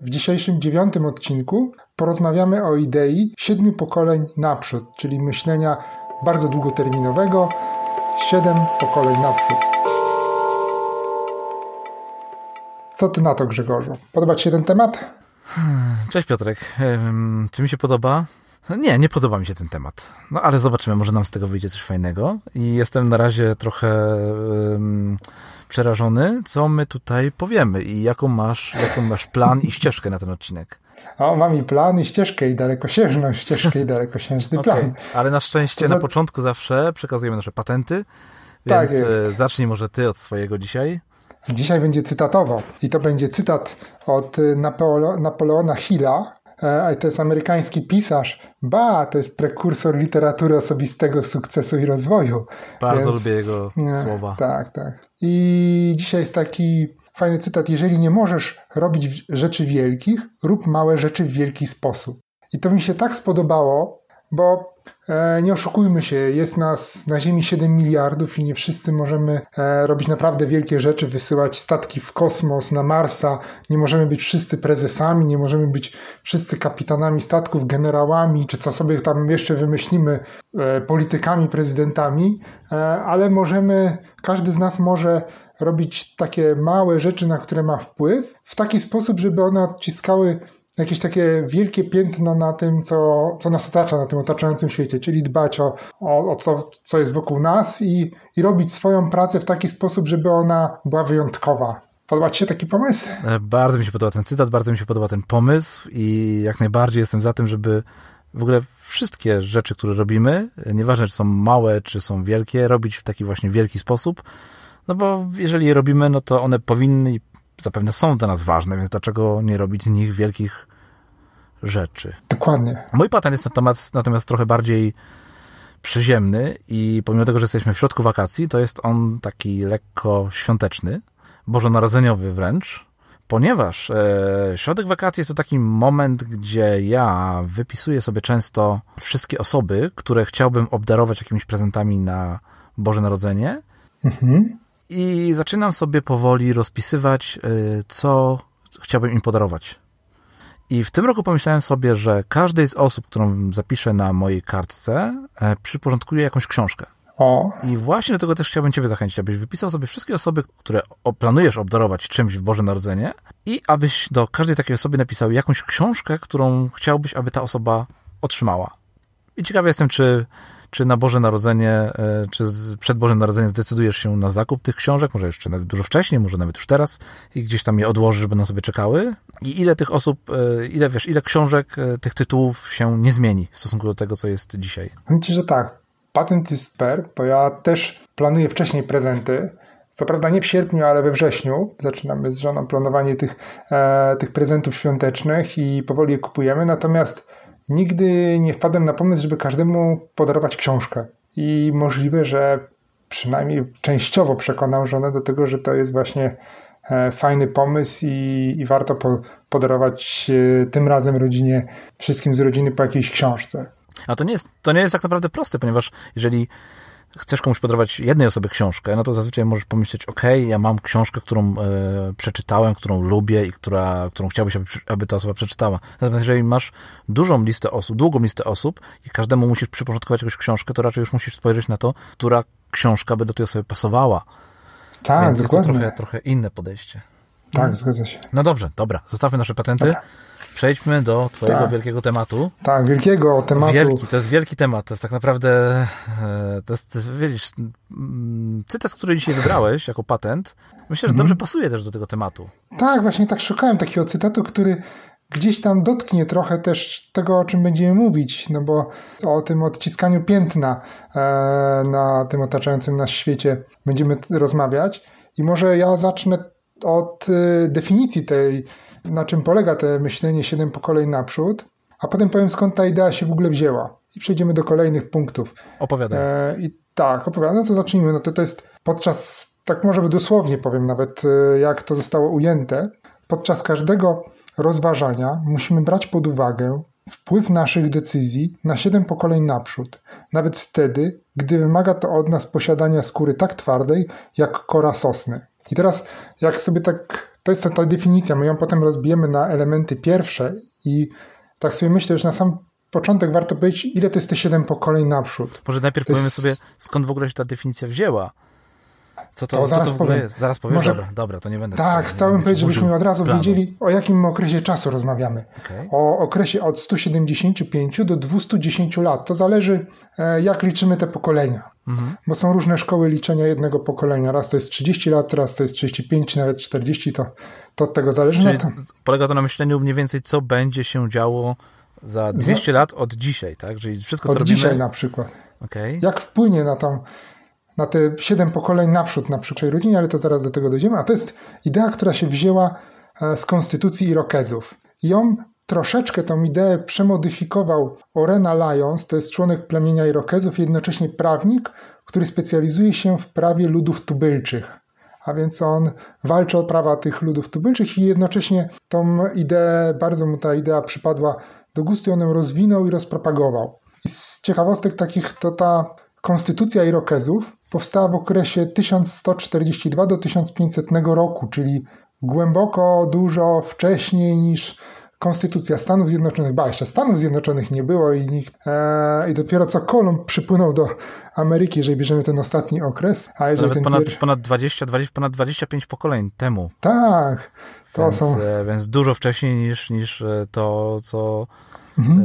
W dzisiejszym dziewiątym odcinku porozmawiamy o idei siedmiu pokoleń naprzód, czyli myślenia bardzo długoterminowego, siedem pokoleń naprzód. Co ty na to, Grzegorzu? Podoba ci się ten temat? Cześć Piotrek. Czy mi się podoba? Nie, nie podoba mi się ten temat. No ale zobaczymy, może nam z tego wyjdzie coś fajnego. I jestem na razie trochę um, przerażony, co my tutaj powiemy i jaką masz, jaką masz plan i ścieżkę na ten odcinek. O, mam i plan, i ścieżkę, i dalekosiężną ścieżkę, i dalekosiężny okay. plan. Ale na szczęście na początku zawsze przekazujemy nasze patenty, tak więc tak zacznij może ty od swojego dzisiaj. Dzisiaj będzie cytatowo i to będzie cytat od Napoleona Hilla, E, to jest amerykański pisarz. Ba, to jest prekursor literatury osobistego sukcesu i rozwoju. Bardzo Więc, lubię jego słowa. Tak, tak. I dzisiaj jest taki fajny cytat. Jeżeli nie możesz robić rzeczy wielkich, rób małe rzeczy w wielki sposób. I to mi się tak spodobało, bo nie oszukujmy się, jest nas na Ziemi 7 miliardów i nie wszyscy możemy e, robić naprawdę wielkie rzeczy, wysyłać statki w kosmos, na Marsa. Nie możemy być wszyscy prezesami, nie możemy być wszyscy kapitanami statków, generałami, czy co sobie tam jeszcze wymyślimy, e, politykami, prezydentami, ale możemy, każdy z nas może robić takie małe rzeczy, na które ma wpływ, w taki sposób, żeby one odciskały jakieś takie wielkie piętno na tym, co, co nas otacza, na tym otaczającym świecie, czyli dbać o, o, o co, co jest wokół nas i, i robić swoją pracę w taki sposób, żeby ona była wyjątkowa. Podoba Ci się taki pomysł? E, bardzo mi się podoba ten cytat, bardzo mi się podoba ten pomysł i jak najbardziej jestem za tym, żeby w ogóle wszystkie rzeczy, które robimy, nieważne czy są małe, czy są wielkie, robić w taki właśnie wielki sposób, no bo jeżeli je robimy, no to one powinny i zapewne są dla nas ważne, więc dlaczego nie robić z nich wielkich rzeczy. Dokładnie. Mój patent jest natomiast, natomiast trochę bardziej przyziemny i pomimo tego, że jesteśmy w środku wakacji, to jest on taki lekko świąteczny, bożonarodzeniowy wręcz, ponieważ e, środek wakacji jest to taki moment, gdzie ja wypisuję sobie często wszystkie osoby, które chciałbym obdarować jakimiś prezentami na Boże Narodzenie mhm. I zaczynam sobie powoli rozpisywać, e, co chciałbym im podarować. I w tym roku pomyślałem sobie, że każdej z osób, którą zapiszę na mojej kartce, e, przyporządkuję jakąś książkę. O. I właśnie do tego też chciałbym Ciebie zachęcić, abyś wypisał sobie wszystkie osoby, które planujesz obdarować czymś w Boże Narodzenie i abyś do każdej takiej osoby napisał jakąś książkę, którą chciałbyś, aby ta osoba otrzymała. I ciekawy jestem, czy czy na Boże Narodzenie, e, czy przed Bożym Narodzeniem zdecydujesz się na zakup tych książek, może jeszcze nawet dużo wcześniej, może nawet już teraz i gdzieś tam je odłożysz, na sobie czekały? I ile tych osób, e, ile wiesz, ile książek, e, tych tytułów się nie zmieni w stosunku do tego, co jest dzisiaj? Myślę, że tak. Patent jest super, bo ja też planuję wcześniej prezenty. Co prawda nie w sierpniu, ale we wrześniu zaczynamy z żoną planowanie tych, e, tych prezentów świątecznych i powoli je kupujemy. Natomiast nigdy nie wpadłem na pomysł, żeby każdemu podarować książkę. I możliwe, że przynajmniej częściowo przekonam żonę do tego, że to jest właśnie e, fajny pomysł i, i warto po, podarować e, tym razem rodzinie, wszystkim z rodziny po jakiejś książce. A to nie jest, to nie jest tak naprawdę proste, ponieważ jeżeli chcesz komuś podarować jednej osobie książkę, no to zazwyczaj możesz pomyśleć, ok, ja mam książkę, którą e, przeczytałem, którą lubię i która, którą chciałbyś, aby, aby ta osoba przeczytała. Natomiast jeżeli masz dużą listę osób, długą listę osób i każdemu musisz przyporządkować jakąś książkę, to raczej już musisz spojrzeć na to, która książka by do tej osoby pasowała. Tak, Więc dokładnie. jest to trochę, trochę inne podejście. Tak, zgadza się. No dobrze, dobra, zostawmy nasze patenty. Dobra. Przejdźmy do twojego tak. wielkiego tematu. Tak, wielkiego tematu. Wielki, to jest wielki temat. To jest tak naprawdę, e, to jest, wiesz, mm, cytat, który dzisiaj wybrałeś jako patent, myślę, że mhm. dobrze pasuje też do tego tematu. Tak, właśnie tak szukałem takiego cytatu, który gdzieś tam dotknie trochę też tego, o czym będziemy mówić, no bo o tym odciskaniu piętna e, na tym otaczającym nas świecie będziemy rozmawiać. I może ja zacznę od e, definicji tej na czym polega to myślenie siedem pokoleń naprzód, a potem powiem skąd ta idea się w ogóle wzięła. I przejdziemy do kolejnych punktów. Opowiadaj. E, I tak, opowiadam. No to zacznijmy. No to, to jest podczas, tak może dosłownie powiem nawet, e, jak to zostało ujęte. Podczas każdego rozważania musimy brać pod uwagę wpływ naszych decyzji na siedem pokoleń naprzód, nawet wtedy, gdy wymaga to od nas posiadania skóry tak twardej jak kora sosny. I teraz, jak sobie tak to jest ta, ta definicja. My ją potem rozbijemy na elementy pierwsze i tak sobie myślę, że na sam początek warto powiedzieć, ile to jest te siedem pokoleń naprzód. Może najpierw To powiemy jest- sobie, skąd w ogóle się ta definicja wzięła. Co to, To co zaraz to w ogóle powiem. jest? Zaraz powiem. Może- Dobra, dobra, to nie będę. Tak, chciałbym powiedzieć, żebyśmy od razu planu. wiedzieli, o jakim okresie czasu rozmawiamy. Okej. O okresie od 175 do 210 lat. To zależy, e, jak liczymy te pokolenia. Mhm. Bo są różne szkoły liczenia jednego pokolenia. Raz to jest 30 lat, raz to jest 35, czy nawet 40, to, to od tego zależy. Czyli No polega to na myśleniu mniej więcej, co będzie się działo za 200 lat od dzisiaj, tak? Czyli wszystko, co od robimy... dzisiaj na przykład. Okej. Jak wpłynie na tą, na te 7 pokoleń naprzód na przykład rodzinie, ale to zaraz do tego dojdziemy. A to jest idea, która się wzięła e, z konstytucji Irokezów. I ją troszeczkę tą ideę przemodyfikował Orena Lyons, to jest członek plemienia Irokezów, jednocześnie prawnik, który specjalizuje się w prawie ludów tubylczych. A więc on walczy o prawa tych ludów tubylczych i jednocześnie tą ideę, bardzo mu ta idea przypadła do gustu on ją rozwinął i rozpropagował. I z ciekawostek takich to ta konstytucja Irokezów powstała w okresie 1142 do 1500 roku, czyli głęboko, dużo wcześniej niż konstytucja Stanów Zjednoczonych. Ba, jeszcze Stanów Zjednoczonych nie było i, nikt, e, i dopiero co Kolumb przypłynął do Ameryki, jeżeli bierzemy ten ostatni okres. A jeżeli nawet ten ponad, pierwszy... ponad 20, 20, ponad 25 pokoleń temu. Tak, to Więc, są... e, więc dużo wcześniej niż, niż e, to, co, Mhm.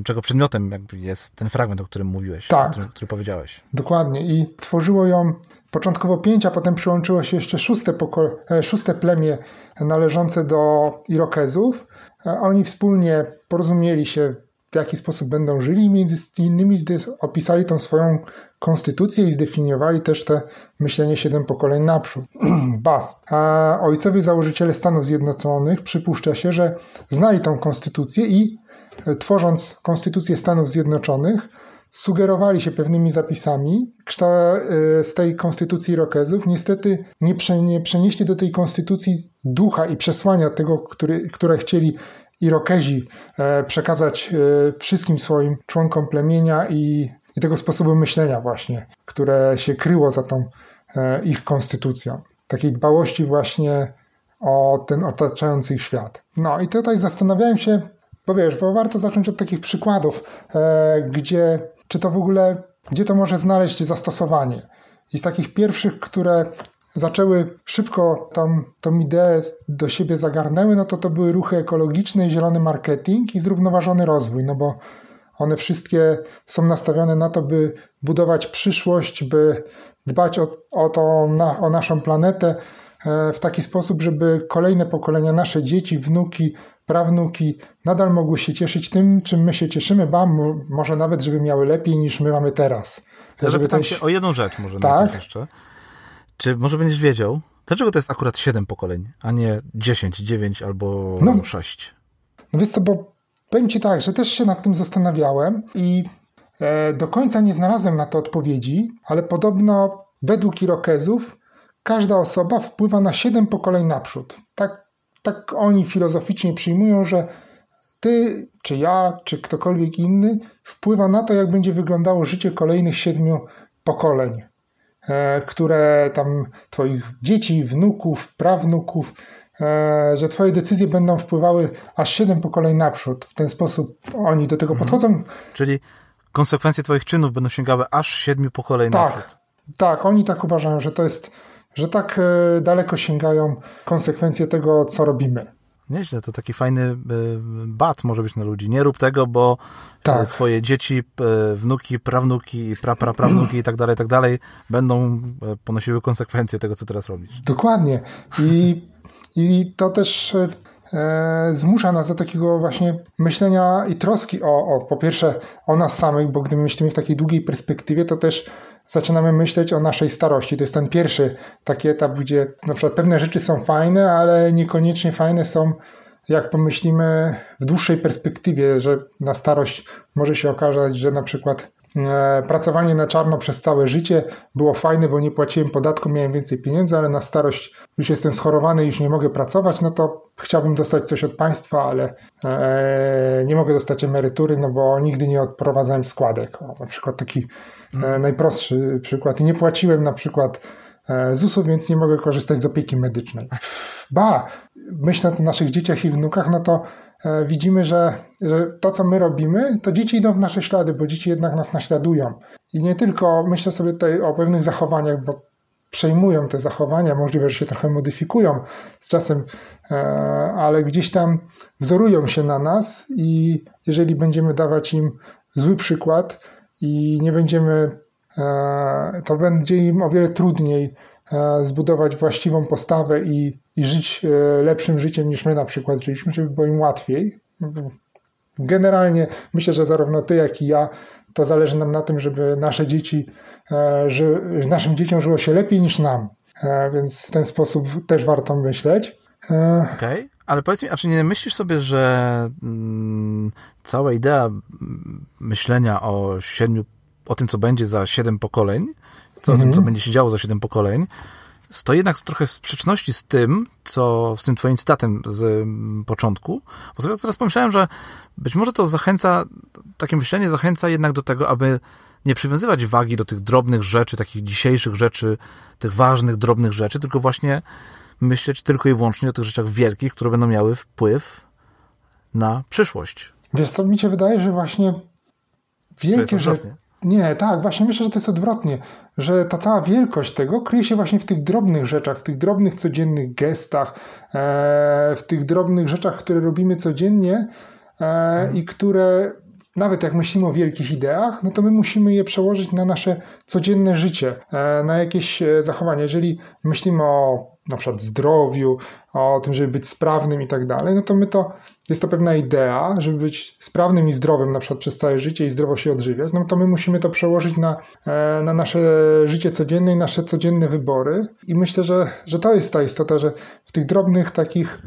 e, czego przedmiotem jakby jest ten fragment, o którym mówiłeś, Tak. którym, który powiedziałeś. Dokładnie. I tworzyło ją początkowo pięć, a potem przyłączyło się jeszcze szóste, poko- szóste plemię należące do Irokezów. Oni wspólnie porozumieli się, w jaki sposób będą żyli między innymi opisali tą swoją konstytucję i zdefiniowali też te myślenie siedem pokoleń naprzód. Bast. A ojcowie założyciele Stanów Zjednoczonych przypuszcza się, że znali tą konstytucję i e, tworząc konstytucję Stanów Zjednoczonych, sugerowali się pewnymi zapisami y, z tej konstytucji Irokezów. Niestety nie, nie przenieśli do tej konstytucji ducha i przesłania tego, który, które chcieli Irokezi e, przekazać e, wszystkim swoim członkom plemienia i, i tego sposobu myślenia właśnie, które się kryło za tą e, ich konstytucją. Takiej dbałości właśnie o ten otaczający ich świat. No i tutaj zastanawiałem się, bo wiesz, bo warto zacząć od takich przykładów, e, gdzie, czy to w ogóle, gdzie to może znaleźć zastosowanie. I z takich pierwszych, które zaczęły szybko tą, tą ideę do siebie zagarnęły, no to to były ruchy ekologiczne, zielony marketing i zrównoważony rozwój, no bo one wszystkie są nastawione na to, by budować przyszłość, by dbać o, o, to, na, o naszą planetę w taki sposób, żeby kolejne pokolenia, nasze dzieci, wnuki, prawnuki nadal mogły się cieszyć tym, czym my się cieszymy, ba, mo- może nawet, żeby miały lepiej niż my mamy teraz. Ja Żeby ten cię o jedną rzecz może Tak? jeszcze. Czy może będziesz wiedział, dlaczego to jest akurat 7 pokoleń, a nie 10, 9 albo No. 6? No wiesz co, bo powiem Ci tak, że też się nad tym zastanawiałem i e, do końca nie znalazłem na to odpowiedzi, ale podobno według Irokezów każda osoba wpływa na 7 pokoleń naprzód. Tak, tak oni filozoficznie przyjmują, że ty, czy ja, czy ktokolwiek inny wpływa na to, jak będzie wyglądało życie kolejnych siedmiu pokoleń, e, które tam twoich dzieci, wnuków, prawnuków, e, że twoje decyzje będą wpływały aż siedem pokoleń naprzód. W ten sposób oni do tego podchodzą. Czyli konsekwencje twoich czynów będą sięgały aż 7 pokoleń Tak, naprzód. tak, oni tak uważają, że to jest, że tak e, daleko sięgają konsekwencje tego, co robimy. Nieźle, to taki fajny y, bat może być na ludzi. Nie rób tego, bo Tak. y, twoje dzieci, wnuki, prawnuki, praprawnuki i tak dalej, tak dalej będą ponosiły konsekwencje tego, co teraz robisz. Dokładnie. I, i to też e, e, zmusza nas do takiego właśnie myślenia i troski o, o, po pierwsze, o nas samych, bo gdy myślimy w takiej długiej perspektywie, to też zaczynamy myśleć o naszej starości. To jest ten pierwszy taki etap, gdzie na przykład pewne rzeczy są fajne, ale niekoniecznie fajne są, jak pomyślimy w dłuższej perspektywie, że na starość może się okazać, że na przykład pracowanie na czarno przez całe życie było fajne, bo nie płaciłem podatku, miałem więcej pieniędzy, ale na starość już jestem schorowany, już nie mogę pracować, no to chciałbym dostać coś od państwa, ale e, nie mogę dostać emerytury, no bo nigdy nie odprowadzałem składek. O, na przykład taki e, najprostszy przykład. I nie płaciłem na przykład e, ZUS-u, więc nie mogę korzystać z opieki medycznej. Ba, myśląc o naszych dzieciach i wnukach, no to e, widzimy, że, że to, co my robimy, to dzieci idą w nasze ślady, bo dzieci jednak nas naśladują. I nie tylko myślę sobie tutaj o pewnych zachowaniach, bo przejmują te zachowania, możliwe, że się trochę modyfikują z czasem, ale gdzieś tam wzorują się na nas i jeżeli będziemy dawać im zły przykład i nie będziemy, e, to będzie im o wiele trudniej e, zbudować właściwą postawę i, i żyć e, lepszym życiem niż my na przykład żyliśmy, żeby było im łatwiej. Generalnie myślę, że zarówno ty, jak i ja, to zależy nam na tym, żeby nasze dzieci, że naszym dzieciom żyło się lepiej niż nam. Więc w ten sposób też warto myśleć. Okej. Okay. Ale powiedz mi, a czy nie myślisz sobie, że mm, cała idea myślenia o siedmiu, o tym, co będzie za siedem pokoleń, co, mhm. o tym, co mhm. będzie się działo za siedem pokoleń, stoi jednak trochę w sprzeczności z tym, co z tym twoim cytatem z mm, początku. Bo sobie teraz pomyślałem, że być może to zachęca, takie myślenie zachęca jednak do tego, aby nie przywiązywać wagi do tych drobnych rzeczy, takich dzisiejszych rzeczy, tych ważnych, drobnych rzeczy, tylko właśnie myśleć tylko i wyłącznie o tych rzeczach wielkich, które będą miały wpływ na przyszłość. Wiesz co, mi się wydaje, że właśnie wielkie rzeczy... Nie, tak, właśnie myślę, że to jest odwrotnie, że ta cała wielkość tego kryje się właśnie w tych drobnych rzeczach, w tych drobnych codziennych gestach, e, w tych drobnych rzeczach, które robimy codziennie e, mhm. i które nawet jak myślimy o wielkich ideach, no to my musimy je przełożyć na nasze codzienne życie, e, na jakieś zachowania. Jeżeli myślimy o na przykład zdrowiu, o tym, żeby być sprawnym i tak dalej, no to my to, jest to pewna idea, żeby być sprawnym i zdrowym na przykład przez całe życie i zdrowo się odżywiać, no to my musimy to przełożyć na, e, na nasze życie codzienne i nasze codzienne wybory i myślę, że, że to jest ta istota, że w tych drobnych takich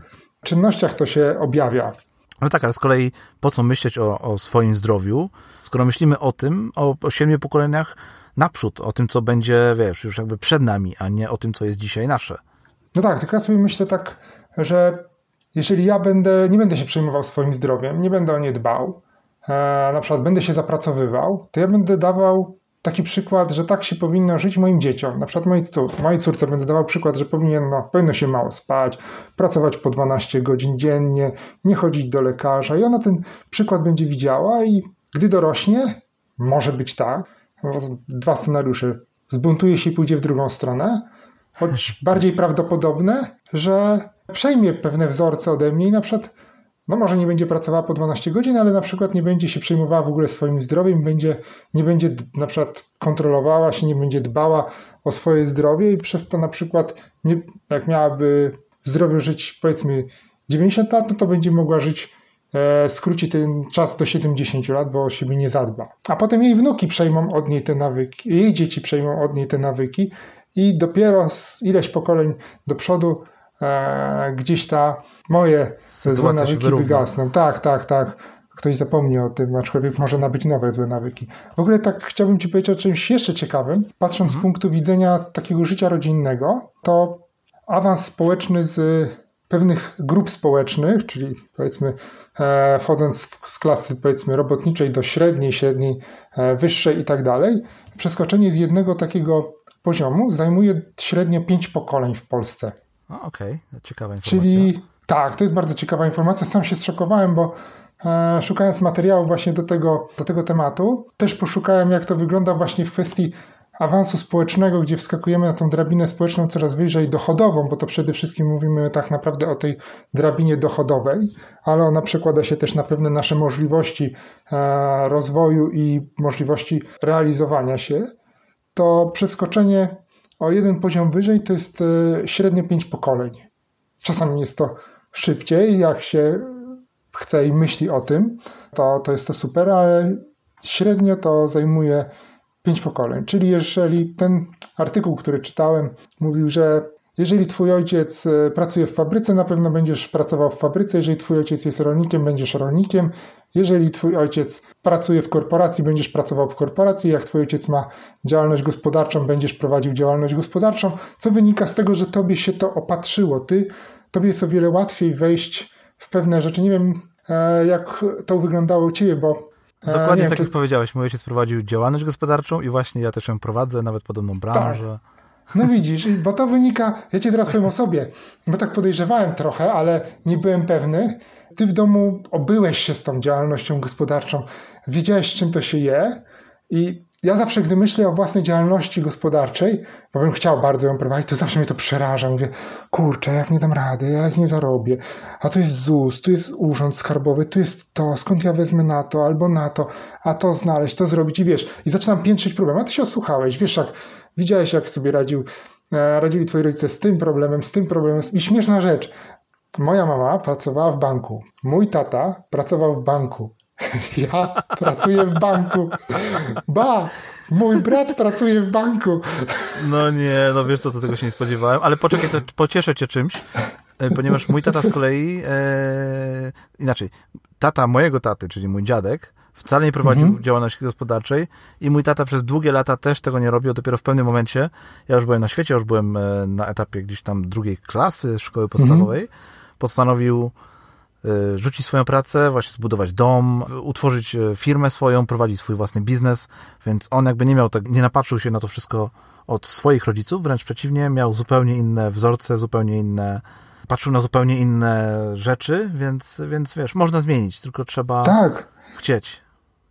czynnościach to się objawia. No tak, ale z kolei po co myśleć o, o swoim zdrowiu, skoro myślimy o tym, o, o siedmiu pokoleniach naprzód, o tym, co będzie, wiesz, już jakby przed nami, a nie o tym, co jest dzisiaj nasze. No tak, tylko ja sobie myślę tak, że jeżeli ja będę, nie będę się przejmował swoim zdrowiem, nie będę o nie dbał, e, na przykład będę się zapracowywał, to ja będę dawał taki przykład, że tak się powinno żyć moim dzieciom. Na przykład mojej, mojej córce będę dawał przykład, że powinien, no, powinno się mało spać, pracować po 12 godzin dziennie, nie chodzić do lekarza i ona ten przykład będzie widziała i gdy dorośnie, może być tak, dwa scenariusze, zbuntuje się i pójdzie w drugą stronę, choć bardziej prawdopodobne, że przejmie pewne wzorce ode mnie i na przykład, no może nie będzie pracowała po 12 godzin, ale na przykład nie będzie się przejmowała w ogóle swoim zdrowiem, będzie, nie będzie na przykład kontrolowała się, nie będzie dbała o swoje zdrowie i przez to na przykład, nie, jak miałaby w zdrowiu żyć powiedzmy 90 lat, no to będzie mogła żyć e, skróci ten czas do 70 lat, bo o siebie nie zadba. A potem jej wnuki przejmą od niej te nawyki, jej dzieci przejmą od niej te nawyki i dopiero z ileś pokoleń do przodu e, gdzieś ta moje Sytuacja złe nawyki wygasną. Tak, tak, tak. Ktoś zapomni o tym, aczkolwiek może nabyć nowe złe nawyki. W ogóle tak chciałbym Ci powiedzieć o czymś jeszcze ciekawym. Patrząc mhm. z punktu widzenia takiego życia rodzinnego, to awans społeczny z pewnych grup społecznych, czyli powiedzmy e, wchodząc z klasy powiedzmy robotniczej do średniej, średniej, e, wyższej i tak dalej, przeskoczenie z jednego takiego poziomu zajmuje średnio 5 pokoleń w Polsce. Okej, okay. ciekawa informacja. Czyli tak, to jest bardzo ciekawa informacja. Sam się zszokowałem, bo e, szukając materiału właśnie do tego, do tego tematu, też poszukałem, jak to wygląda właśnie w kwestii awansu społecznego, gdzie wskakujemy na tą drabinę społeczną coraz wyżej dochodową, bo to przede wszystkim mówimy tak naprawdę o tej drabinie dochodowej, ale ona przekłada się też na pewne nasze możliwości e, rozwoju i możliwości realizowania się to przeskoczenie o jeden poziom wyżej to jest e, średnio 5 pokoleń. Czasami jest to szybciej, jak się chce i myśli o tym, to, to jest to super, ale średnio to zajmuje 5 pokoleń. Czyli jeżeli ten artykuł, który czytałem, mówił, że jeżeli twój ojciec e, pracuje w fabryce, na pewno będziesz pracował w fabryce. Jeżeli twój ojciec jest rolnikiem, będziesz rolnikiem. Jeżeli twój ojciec pracuje w korporacji, będziesz pracował w korporacji. Jak twój ojciec ma działalność gospodarczą, będziesz prowadził działalność gospodarczą. Co wynika z tego, że tobie się to opatrzyło. Ty, tobie jest o wiele łatwiej wejść w pewne rzeczy. Nie wiem, e, jak to wyglądało u ciebie, bo e, Dokładnie wiem, tak czy... jak powiedziałeś, mój ojciec prowadził działalność gospodarczą i właśnie ja też ją prowadzę, nawet podobną branżę. Tak. No widzisz, bo to wynika, ja ci teraz powiem o sobie, bo tak podejrzewałem trochę, ale nie byłem pewny. Ty w domu obyłeś się z tą działalnością gospodarczą, wiedziałeś czym to się je i ja zawsze, gdy myślę o własnej działalności gospodarczej, bo bym chciał bardzo ją prowadzić, to zawsze mnie to przeraża. Mówię, kurczę, jak nie dam rady, jak nie zarobię. A tu jest ZUS, tu jest urząd skarbowy, tu jest to, skąd ja wezmę na to albo na to, a to znaleźć, to zrobić i wiesz. I zaczynam piętrzyć problem. A ty się osłuchałeś, wiesz jak, widziałeś jak sobie radził, e, radzili twoi rodzice z tym problemem, z tym problemem. I śmieszna rzecz, moja mama pracowała w banku, mój tata pracował w banku. Ja pracuję w banku. Ba, mój brat pracuje w banku. No nie, no wiesz co, to tego się nie spodziewałem, ale poczekaj, to pocieszę cię czymś, e, ponieważ mój tata z kolei, e, inaczej, tata mojego taty, czyli mój dziadek, wcale nie prowadził mhm. działalności gospodarczej i mój tata przez długie lata też tego nie robił, dopiero w pewnym momencie, ja już byłem na świecie, już byłem e, na etapie gdzieś tam drugiej klasy szkoły podstawowej, mhm. postanowił Y, rzucić swoją pracę, właśnie zbudować dom, utworzyć y, firmę swoją, prowadzić swój własny biznes, więc on jakby nie miał tak, nie napatrzył się na to wszystko od swoich rodziców, wręcz przeciwnie, miał zupełnie inne wzorce, zupełnie inne, patrzył na zupełnie inne rzeczy, więc, więc wiesz, można zmienić, tylko trzeba tak. chcieć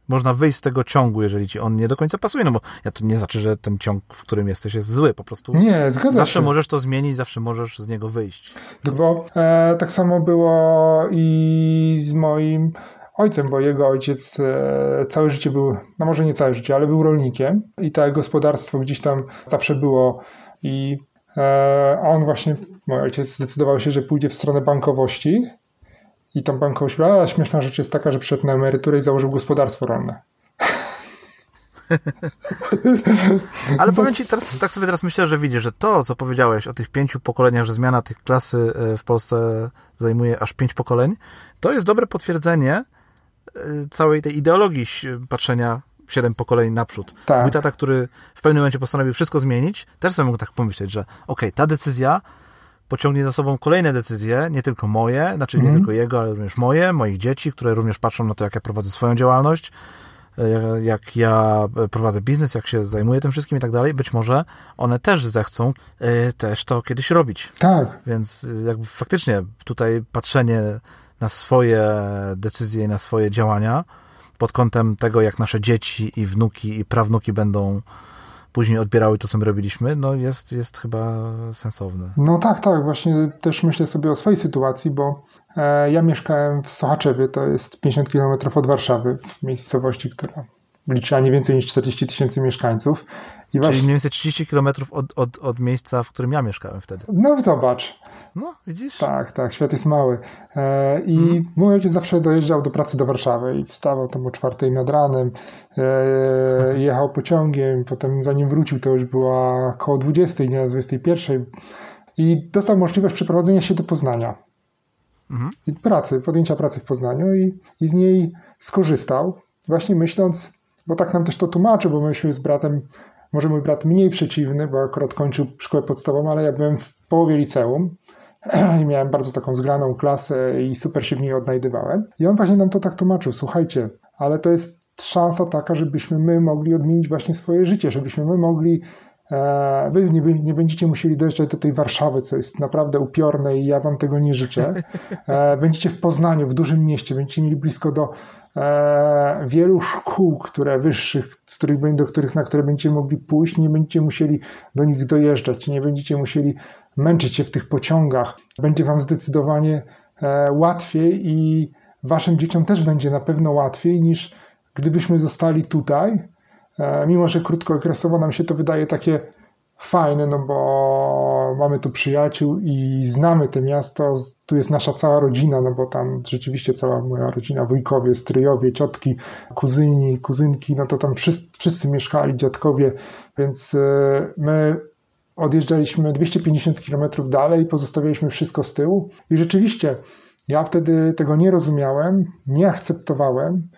można wyjść z tego ciągu, jeżeli ci on nie do końca pasuje, no bo ja to nie znaczy, że ten ciąg, w którym jesteś jest zły, po prostu nie, zgadza zawsze się. możesz to zmienić, zawsze możesz z niego wyjść. Bo e, tak samo było i z moim ojcem, bo jego ojciec e, całe życie był, no może nie całe życie, ale był rolnikiem i to gospodarstwo gdzieś tam zawsze było i e, on właśnie, mój ojciec zdecydował się, że pójdzie w stronę bankowości i tą bankowość brała. Śmieszna rzecz jest taka, że przyszedł na emeryturę i założył gospodarstwo rolne. Ale powiem ci, teraz, tak sobie teraz myślę, że widzisz, że to, co powiedziałeś o tych pięciu pokoleniach, że zmiana tych klasy e, w Polsce zajmuje aż pięć pokoleń, to jest dobre potwierdzenie e, całej tej ideologii patrzenia siedem pokoleń naprzód. Tak. Mój tata, który w pewnym momencie postanowił wszystko zmienić, też sobie mógł tak pomyśleć, że okej, okay, ta decyzja pociągnie za sobą kolejne decyzje, nie tylko moje, znaczy nie mhm. tylko jego, ale również moje, moich dzieci, które również patrzą na to, jak ja prowadzę swoją działalność, e, jak ja prowadzę biznes, jak się zajmuję tym wszystkim i tak dalej, być może one też zechcą y, też to kiedyś robić. Tak. Więc jakby faktycznie tutaj patrzenie na swoje decyzje i na swoje działania pod kątem tego, jak nasze dzieci i wnuki i prawnuki będą później odbierały to, co my robiliśmy, no jest, jest chyba sensowne. No tak, tak, właśnie też myślę sobie o swojej sytuacji, bo e, ja mieszkałem w Sochaczewie, to jest 50 km od Warszawy, w miejscowości, która liczyła nie więcej niż 40 tysięcy mieszkańców. I Czyli właśnie... mniej więcej 30 km od, od, od miejsca, w którym ja mieszkałem wtedy. No zobacz. No, widzisz? Tak, tak, świat jest mały. E, I hmm. mój ojciec zawsze dojeżdżał do pracy do Warszawy i wstawał tam o czwartej nad ranem, e, jechał pociągiem, potem zanim wrócił to już była około 20, nie 21 i dostał możliwość przeprowadzenia się do Poznania. Mhm. I pracy, podjęcia pracy w Poznaniu i, i z niej skorzystał, właśnie myśląc, bo tak nam też to tłumaczy, bo myśmy z bratem, może mój brat mniej przeciwny, bo akurat kończył szkołę podstawową, ale ja byłem w połowie liceum i miałem bardzo taką zgraną klasę i super się w niej odnajdywałem. I on właśnie nam to tak tłumaczył, słuchajcie, ale to jest szansa taka, żebyśmy my mogli odmienić właśnie swoje życie, żebyśmy my mogli e, Wy nie, nie, będziecie musieli dojeżdżać do tej Warszawy, co jest naprawdę upiorne i ja wam tego nie życzę. E, będziecie w Poznaniu, w dużym mieście, będziecie mieli blisko do e, wielu szkół, które wyższych, z których, do których, na które będziecie mogli pójść, nie będziecie musieli do nich dojeżdżać, nie będziecie musieli męczyć się w tych pociągach. Będzie Wam zdecydowanie e, łatwiej i Waszym dzieciom też będzie na pewno łatwiej niż gdybyśmy zostali tutaj. E, mimo, że krótkookresowo nam się to wydaje takie fajne, no bo mamy tu przyjaciół i znamy to miasto, tu jest nasza cała rodzina, no bo tam rzeczywiście cała moja rodzina, wujkowie, stryjowie, ciotki, kuzyni, kuzynki, no to tam wszyscy, wszyscy mieszkali, dziadkowie, więc e, my odjeżdżaliśmy 250 km dalej, pozostawialiśmy wszystko z tyłu. I rzeczywiście ja wtedy tego nie rozumiałem, nie akceptowałem,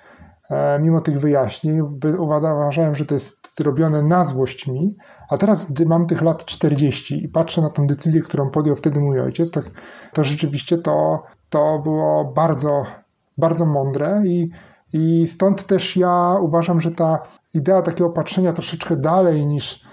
e, mimo tych wyjaśnień. Uważałem, że to jest robione na złość mi, a teraz, gdy mam tych lat 40 i patrzę na tę decyzję, którą podjął wtedy mój ojciec, tak, to rzeczywiście to, to było bardzo, bardzo mądre. I, i stąd też ja uważam, że ta idea takiego patrzenia troszeczkę dalej niż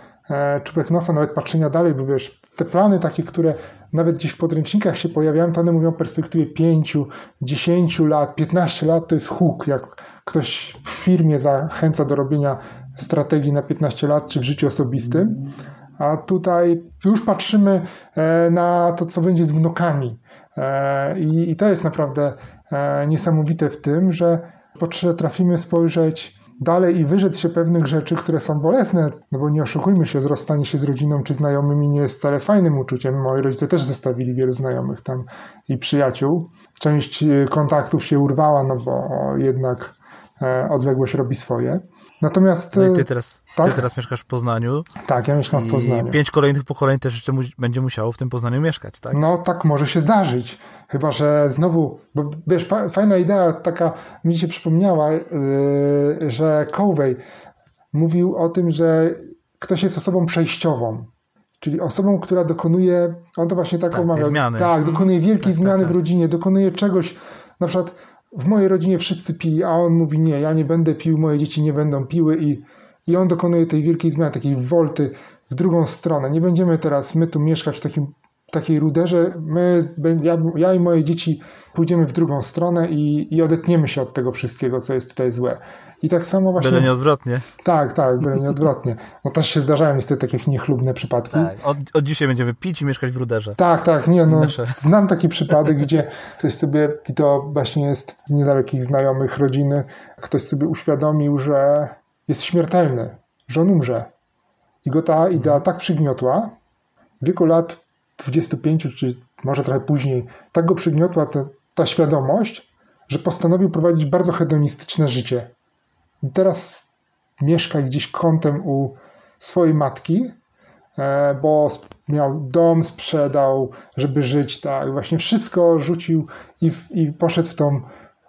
czubek nosa, nawet patrzenia dalej, bo wiesz, te plany takie, które nawet gdzieś w podręcznikach się pojawiają, to one mówią o perspektywie 5, 10 lat, 15 lat to jest huk, jak ktoś w firmie zachęca do robienia strategii na 15 lat, czy w życiu osobistym, a tutaj już patrzymy e, na to, co będzie z wnukami. E, I, to jest naprawdę e, niesamowite w tym, że potrafimy spojrzeć dalej i wyrzec się pewnych rzeczy, które są bolesne, no bo nie oszukujmy się, rozstanie się z rodziną czy znajomymi nie jest wcale fajnym uczuciem. Moi rodzice też zostawili wielu znajomych tam i przyjaciół. Część kontaktów się urwała, no bo jednak odległość robi swoje. Natomiast. No i ty teraz, tak? ty teraz mieszkasz w Poznaniu. Tak, ja mieszkam w Poznaniu. pięć kolejnych pokoleń też jeszcze mu, będzie musiało w tym Poznaniu mieszkać, tak? No tak może się zdarzyć. Chyba, że znowu, bo wiesz, fajna idea taka mi się przypomniała, yy, że Covey mówił o tym, że ktoś jest osobą przejściową. Czyli osobą, która dokonuje, on to właśnie tak, tak. Zmiany. Tak, dokonuje wielkiej tak, tak zmiany tak, w rodzinie, dokonuje czegoś, na przykład w mojej rodzinie wszyscy pili, a on mówi nie, ja nie będę pił, moje dzieci nie będą piły i, i on dokonuje tej wielkiej zmiany, takiej wolty w drugą stronę. Nie będziemy teraz my tu mieszkać w takim, takiej ruderze, my, ja, ja i moje dzieci pójdziemy w drugą stronę i, i odetniemy się od tego wszystkiego, co jest tutaj złe. I tak samo właśnie... Byle nieodwrotnie. Tak, tak, byle nieodwrotnie. No też się zdarzają niestety takie niechlubne przypadki. Tak, od, od dzisiaj będziemy pić i mieszkać w ruderze. Tak, tak, nie no, Nasze. znam taki przypadek, gdzie ktoś sobie, i to właśnie jest z niedalekich znajomych rodziny, ktoś sobie uświadomił, że jest śmiertelny, że on umrze. I go ta idea mhm. tak przygniotła, w wieku lat 25 czy może trochę później, tak go przygniotła ta, ta świadomość, że postanowił prowadzić bardzo hedonistyczne życie teraz mieszka gdzieś kątem u swojej matki, e, bo miał dom, sprzedał, żeby żyć, tak, właśnie wszystko rzucił i, i poszedł w tą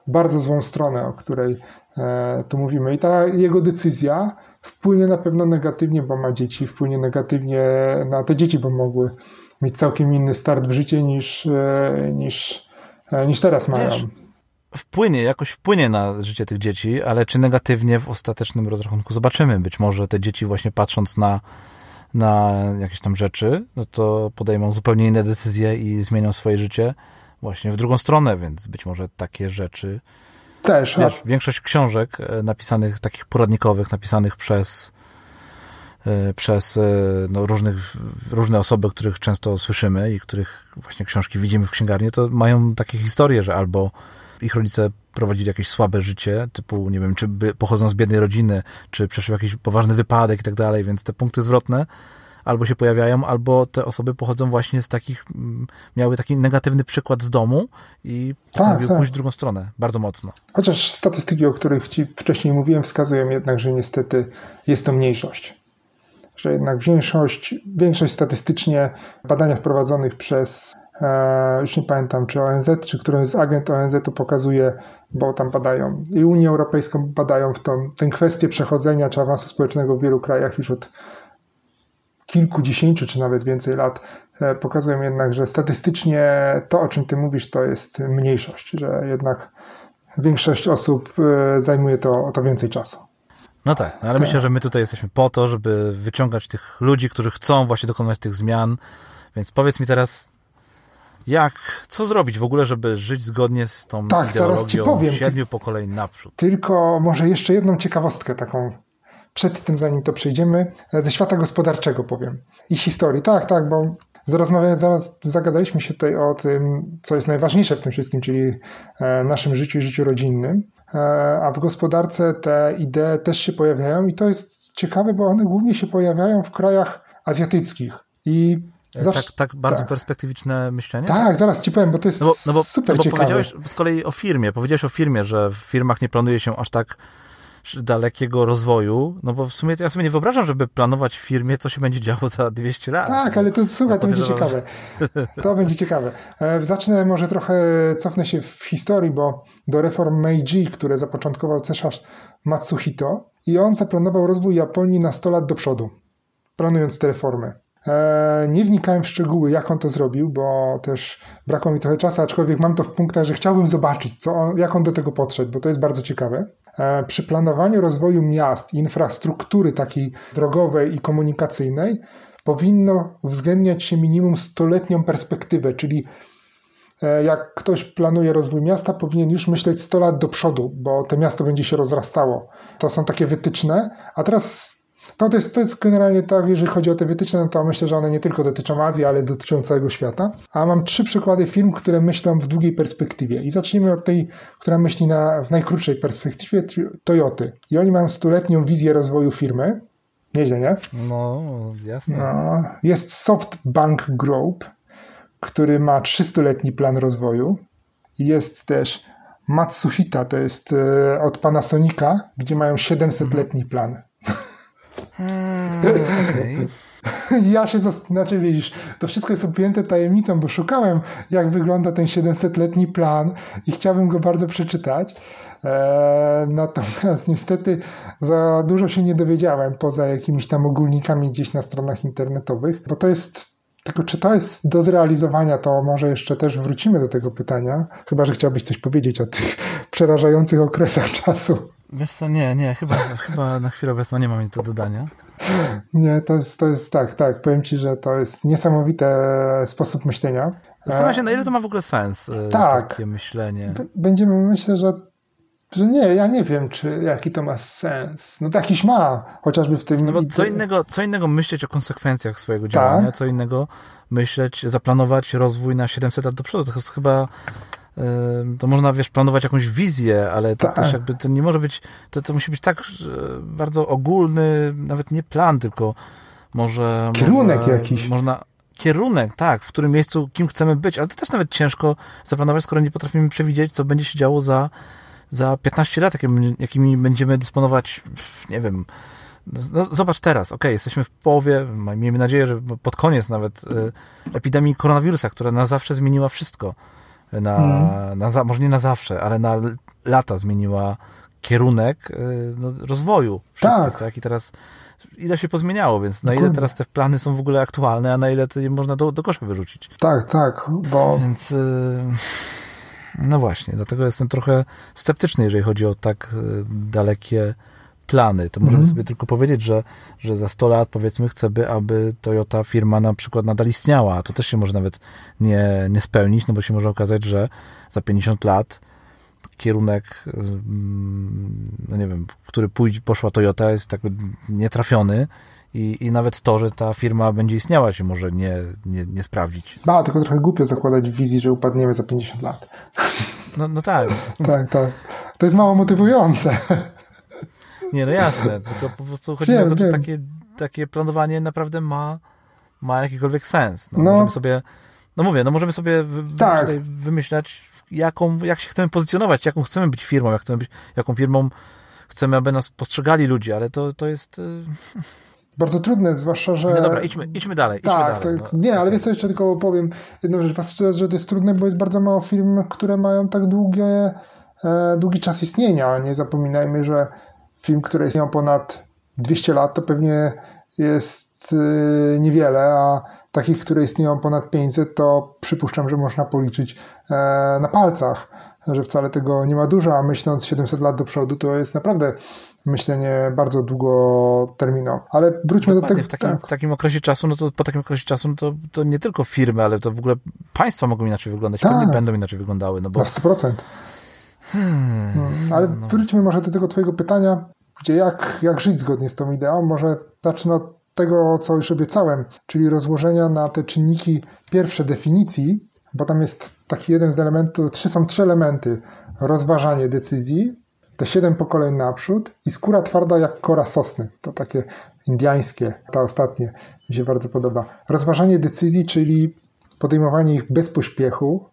bardzo złą stronę, o której e, tu mówimy. I ta jego decyzja wpłynie na pewno negatywnie, bo ma dzieci, wpłynie negatywnie na te dzieci, bo mogły mieć całkiem inny start w życie niż, e, niż, niż teraz mają. Wiesz, wpłynie, jakoś wpłynie na życie tych dzieci, ale czy negatywnie w ostatecznym rozrachunku zobaczymy. Być może te dzieci właśnie patrząc na, na jakieś tam rzeczy, no to podejmą zupełnie inne decyzje i zmienią swoje życie właśnie w drugą stronę, więc być może takie rzeczy też. Wiesz, większość książek e, napisanych, takich poradnikowych, napisanych przez e, przez e, no, różnych, różne osoby, których często słyszymy i których właśnie książki widzimy w księgarni, to mają takie historie, że albo ich rodzice prowadzili jakieś słabe życie, typu, nie wiem, czy by, pochodzą z biednej rodziny, czy przeszły jakiś poważny wypadek i tak dalej, więc te punkty zwrotne albo się pojawiają, albo te osoby pochodzą właśnie z takich, miały taki negatywny przykład z domu i tak, tak. pójść w drugą stronę, bardzo mocno. Chociaż statystyki, o których Ci wcześniej mówiłem, wskazują jednak, że niestety jest to mniejszość. Że jednak większość, większość statystycznie w badaniach prowadzonych przez E, już nie pamiętam, czy ONZ, czy któryś z agent ONZ-u pokazuje, bo tam badają i Unię Europejską badają w tą, tę kwestię przechodzenia czy awansu społecznego w wielu krajach już od kilkudziesięciu czy nawet więcej lat. E, pokazują jednak, że statystycznie to, o czym ty mówisz, to jest mniejszość, że jednak większość osób e, zajmuje to, to więcej czasu. No tak, no ale tak. myślę, że my tutaj jesteśmy po to, żeby wyciągać tych ludzi, którzy chcą właśnie dokonywać tych zmian. Więc powiedz mi teraz, jak, co zrobić w ogóle, żeby żyć zgodnie z tą tak, ideologią powiem, siedmiu pokoleń naprzód? Tylko może jeszcze jedną ciekawostkę taką przed tym, zanim to przejdziemy, ze świata gospodarczego powiem i historii. Tak, tak, bo zaraz zagadaliśmy się tutaj o tym, co jest najważniejsze w tym wszystkim, czyli e, naszym życiu i życiu rodzinnym. E, a w gospodarce te idee też się pojawiają i to jest ciekawe, bo one głównie się pojawiają w krajach azjatyckich. I E, Zawsze, tak, tak bardzo tak. perspektywiczne myślenie? Tak, zaraz ci powiem, bo to jest no bo, no bo, super no bo ciekawe. powiedziałeś z kolei o firmie, powiedziałeś o firmie, że w firmach nie planuje się aż tak dalekiego rozwoju, no bo w sumie ja sobie nie wyobrażam, żeby planować w firmie, co się będzie działo za 200 lat. Tak, ale to słuchaj, to będzie ciekawe. To będzie ciekawe. E, zacznę może trochę, cofnę się w historii, bo do reform Meiji, które zapoczątkował cesarz Matsuhito i on zaplanował rozwój Japonii na 100 lat do przodu, planując te reformy. E, nie wnikałem w szczegóły, jak on to zrobił, bo też brakło mi trochę czasu, aczkolwiek mam to w punktach, że chciałbym zobaczyć, co on, jak on do tego podszedł, bo to jest bardzo ciekawe. E, przy planowaniu rozwoju miast, infrastruktury takiej drogowej i komunikacyjnej powinno uwzględniać się minimum stuletnią perspektywę, czyli e, jak ktoś planuje rozwój miasta, powinien już myśleć 100 lat do przodu, bo to miasto będzie się rozrastało. To są takie wytyczne, a teraz no to, jest, to jest generalnie tak, jeżeli chodzi o te wytyczne, no to myślę, że one nie tylko dotyczą Azji, ale dotyczą całego świata. A mam trzy przykłady firm, które myślą w długiej perspektywie. I zacznijmy od tej, która myśli na, w najkrótszej perspektywie, Toyoty. I oni mają stuletnią wizję rozwoju firmy. Nieźle, nie? No, jasne. No, jest SoftBank Group, który ma 300-letni plan rozwoju. Jest też Matsuhita, to jest e, od Panasonica, gdzie mają 700-letni plan. Hmm, okay. Ja się znaczy widzisz, to wszystko jest objęte tajemnicą, bo szukałem, jak wygląda ten 700-letni plan i chciałbym go bardzo przeczytać. Eee, natomiast niestety za dużo się nie dowiedziałem poza jakimiś tam ogólnikami gdzieś na stronach internetowych, bo to jest. Tylko czy to jest do zrealizowania, to może jeszcze też wrócimy do tego pytania, chyba że chciałbyś coś powiedzieć o tych przerażających okresach czasu. Wiesz co, nie, nie, chyba, chyba na chwilę obecną nie mam nic do dodania. Nie, to jest, to jest tak, tak. Powiem ci, że to jest niesamowity sposób myślenia. Zastanawiam się, na ile to ma w ogóle sens, e, tak. takie myślenie. Będziemy, myślę, że, że nie, ja nie wiem, czy jaki to ma sens. No to jakiś ma, chociażby w tym... No bo co innego, co innego myśleć o konsekwencjach swojego działania, tak. co innego myśleć, zaplanować rozwój na 700 lat do przodu. To jest chyba to można, wiesz, planować jakąś wizję, ale to tak. też jakby to nie może być, to, to musi być tak bardzo ogólny, nawet nie plan, tylko może... Kierunek może, jakiś. Można, kierunek, tak, w którym miejscu, kim chcemy być, ale to też nawet ciężko zaplanować, skoro nie potrafimy przewidzieć, co będzie się działo za, za 15 lat, jakimi, jakimi będziemy dysponować, nie wiem, no, zobacz teraz, ok, jesteśmy w połowie, miejmy nadzieję, że pod koniec nawet y, epidemii koronawirusa, która na zawsze zmieniła wszystko na, hmm. na, może nie na zawsze, ale na lata zmieniła kierunek y, no, rozwoju wszystkich, tak. tak? I teraz ile się pozmieniało, więc na ile teraz te plany są w ogóle aktualne, a na ile to można do, do kosza wyrzucić. Tak, tak, bo... Więc y, no właśnie, dlatego jestem trochę sceptyczny, jeżeli chodzi o tak y, dalekie plany, to możemy mm. sobie tylko powiedzieć, że, że za 100 lat powiedzmy chcemy, aby Toyota firma na przykład nadal istniała, a to też się może nawet nie, nie spełnić, no bo się może okazać, że za 50 lat kierunek, no nie wiem, który pójdzie, poszła Toyota jest tak nietrafiony i, i nawet to, że ta firma będzie istniała się może nie, nie, nie sprawdzić. Ma, tylko trochę głupio zakładać wizji, że upadniemy za 50 lat. No, no tak. tak, tak. To jest mało motywujące. Nie, no jasne, tylko po prostu chodzi wiem, o to, czy takie, takie planowanie naprawdę ma, ma jakikolwiek sens. No, no. Możemy sobie, no mówię, no możemy sobie tak. tutaj wymyślać, jaką, jak się chcemy pozycjonować, jaką chcemy być firmą, jak chcemy być, jaką firmą chcemy, aby nas postrzegali ludzie, ale to, to jest... Y, Bardzo trudne, zwłaszcza, że... No dobra, idźmy, idźmy dalej. Tak, idźmy dalej, no. nie, ale wiesz co, jeszcze tylko powiem jedną rzecz, że to jest trudne, bo jest bardzo mało firm, które mają tak długie, e, długi czas istnienia. Nie zapominajmy, że film, który istniał ponad 200 lat, to pewnie jest y, niewiele, a takich, które istnieją ponad 500, to przypuszczam, że można policzyć e, na palcach, że wcale tego nie ma dużo, a myśląc 700 lat do przodu, to jest naprawdę myślenie bardzo długoterminowe. Ale wróćmy Dokładnie, do tego. W takim, tak. w takim okresie czasu, no to po takim okresie czasu, no to, to nie tylko firmy, ale to w ogóle państwa mogą inaczej wyglądać, tak. pewnie będą inaczej wyglądały. No bo... Na 100%. Hmm, no, ale no. wróćmy może do tego twojego pytania, gdzie jak, jak żyć zgodnie z tą ideą. Może zacznę od tego, co już obiecałem, czyli rozłożenia na te czynniki pierwsze definicji, bo tam jest taki jeden z elementów, trzy są trzy elementy. Rozważanie decyzji, te siedem pokoleń naprzód i skóra twarda jak kora sosny. To takie indiańskie, ta ostatnie mi się bardzo podoba. Rozważanie decyzji, czyli podejmowanie ich bez pośpiechu,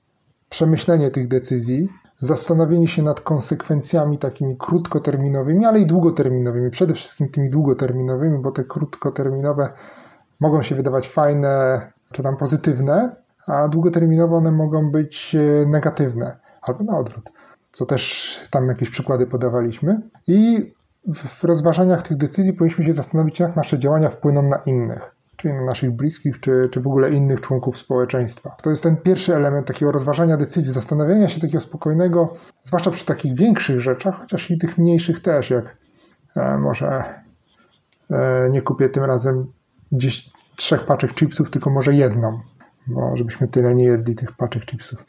przemyślenie tych decyzji, zastanowienie się nad konsekwencjami takimi krótkoterminowymi, ale i długoterminowymi. Przede wszystkim tymi długoterminowymi, bo te krótkoterminowe mogą się wydawać fajne czy tam pozytywne, a długoterminowo one mogą być e, negatywne albo na odwrót, co też tam jakieś przykłady podawaliśmy. I w rozważaniach tych decyzji powinniśmy się zastanowić, jak nasze działania wpłyną na innych. Naszych bliskich, czy, czy w ogóle innych członków społeczeństwa. To jest ten pierwszy element takiego rozważania decyzji, zastanawiania się takiego spokojnego, zwłaszcza przy takich większych rzeczach, chociaż i tych mniejszych też, jak e, może e, nie kupię tym razem gdzieś trzech paczek chipsów, tylko może jedną, bo żebyśmy tyle nie jedli tych paczek chipsów.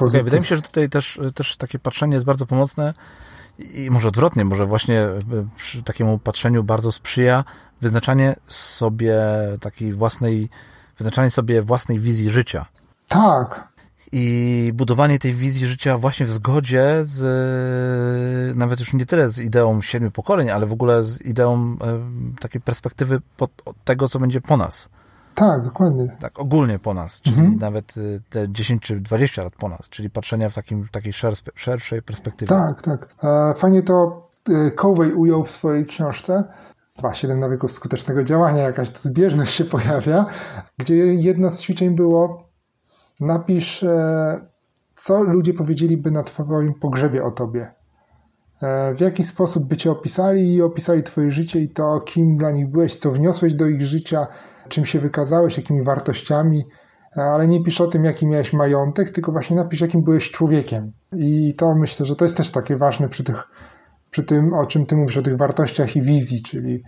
Okay, wydaje mi się, że tutaj też, też takie patrzenie jest bardzo pomocne i może odwrotnie, może właśnie e, przy takiemu patrzeniu bardzo sprzyja wyznaczanie sobie takiej własnej, wyznaczanie sobie własnej wizji życia. Tak. I budowanie tej wizji życia właśnie w zgodzie z, nawet już nie tyle z ideą siedmiu pokoleń, ale w ogóle z ideą takiej perspektywy tego, co będzie po nas. Tak, dokładnie. Tak, ogólnie po nas, czyli mhm. nawet y, te 10 czy 20 lat po nas, czyli patrzenia w, takim, w takiej szerszej perspektywie. Tak, tak. E, fajnie to y, Covey ujął w swojej książce. Chyba 7 nawyków skutecznego działania, jakaś zbieżność się pojawia, gdzie jedno z ćwiczeń było napisz, e, co ludzie powiedzieliby na twoim pogrzebie o tobie. E, w jaki sposób by cię opisali i opisali twoje życie i to, kim dla nich byłeś, co wniosłeś do ich życia, czym się wykazałeś, jakimi wartościami, ale nie pisz o tym, jaki miałeś majątek, tylko właśnie napisz, jakim byłeś człowiekiem. I to myślę, że to jest też takie ważne przy, tych, przy tym, o czym ty mówisz, o tych wartościach i wizji, czyli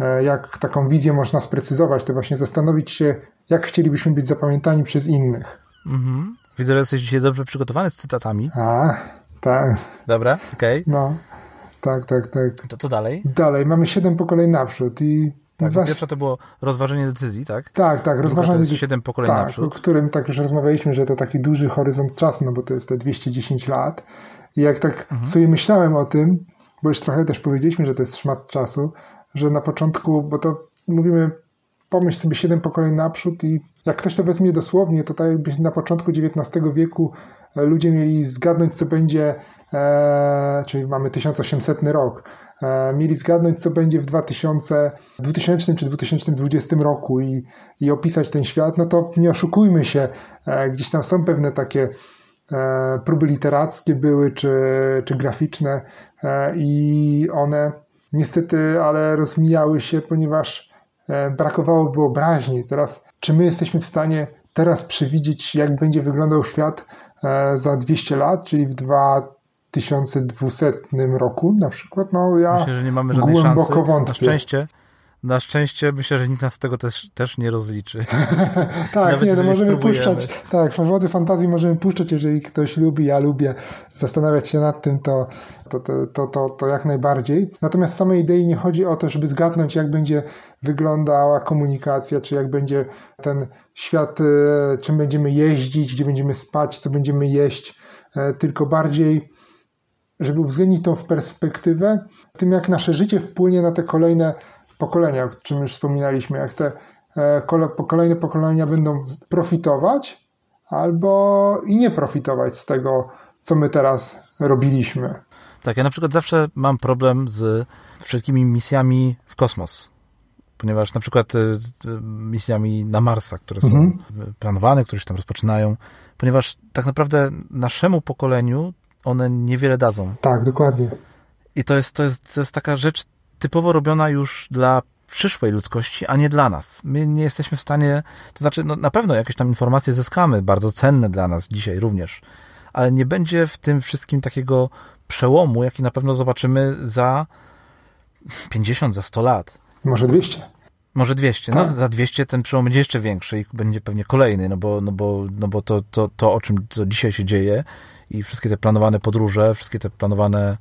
e, jak taką wizję można sprecyzować, to właśnie zastanowić się, jak chcielibyśmy być zapamiętani przez innych. Mhm. Widzę, że jesteś dzisiaj dobrze przygotowany z cytatami. A, tak. Dobra, okej. Okay. No, tak, tak, tak. To co dalej? Dalej, mamy siedem pokoleń naprzód i tak, Was... Pierwsze to było rozważenie decyzji, tak? Tak, tak, rozważenie decyzji. siedem pokoleń tak, naprzód. o którym tak już rozmawialiśmy, że to taki duży horyzont czasu, no bo to jest te 210 lat. I jak tak mhm. sobie myślałem o tym, bo już trochę też powiedzieliśmy, że to jest szmat czasu, że na początku, bo to mówimy, pomyśl sobie siedem pokoleń naprzód i jak ktoś to wezmie dosłownie, to tak jakby na początku XIX wieku e, ludzie mieli zgadnąć, co będzie, e, czyli mamy 1800 rok, E, mieli zgadnąć, co będzie w 2000, 2000 czy 2020 roku i, i opisać ten świat, no to nie oszukujmy się, e, gdzieś tam są pewne takie próby literackie były, czy, czy graficzne i one niestety, ale rozmijały się, ponieważ brakowało wyobraźni. Teraz, czy my jesteśmy w stanie teraz przewidzieć, jak będzie wyglądał świat za 200 lat, czyli w 2000 1200 roku na przykład, no ja Myślę, że nie mamy żadnej głęboko szansy. wątpię. Na szczęście, na szczęście myślę, że nikt nas z tego też, też nie rozliczy. tak, Nawet nie, to możemy puszczać, tak, wody fantazji możemy puszczać, jeżeli ktoś lubi, ja lubię zastanawiać się nad tym, to, to, to, to, to, to jak najbardziej. Natomiast samej idei nie chodzi o to, żeby zgadnąć, jak będzie wyglądała komunikacja, czy jak będzie ten świat, e, czym będziemy jeździć, gdzie będziemy spać, co będziemy jeść, e, tylko bardziej żeby uwzględnić tą perspektywę, tym jak nasze życie wpłynie na te kolejne pokolenia, o czym już wspominaliśmy, jak te e, kolejne pokolenia będą profitować albo i nie profitować z tego, co my teraz robiliśmy. Tak, ja na przykład zawsze mam problem z wszelkimi misjami w kosmos. Ponieważ na przykład e, misjami na Marsa, które są mhm. planowane, które się tam rozpoczynają, ponieważ tak naprawdę naszemu pokoleniu one niewiele dadzą. Tak, dokładnie. I to jest, to jest, to jest taka rzecz typowo robiona już dla przyszłej ludzkości, a nie dla nas. My nie jesteśmy w stanie, to znaczy, no, na pewno jakieś tam informacje zyskamy, bardzo cenne dla nas dzisiaj również, ale nie będzie w tym wszystkim takiego przełomu, jaki na pewno zobaczymy za 50, za 100 lat. Może 200. Może 200. No, tak. za 200 ten przełom będzie jeszcze większy i będzie pewnie kolejny, no bo, no bo, no bo to, to, to, o czym co dzisiaj się dzieje, i wszystkie te planowane podróże, wszystkie te planowane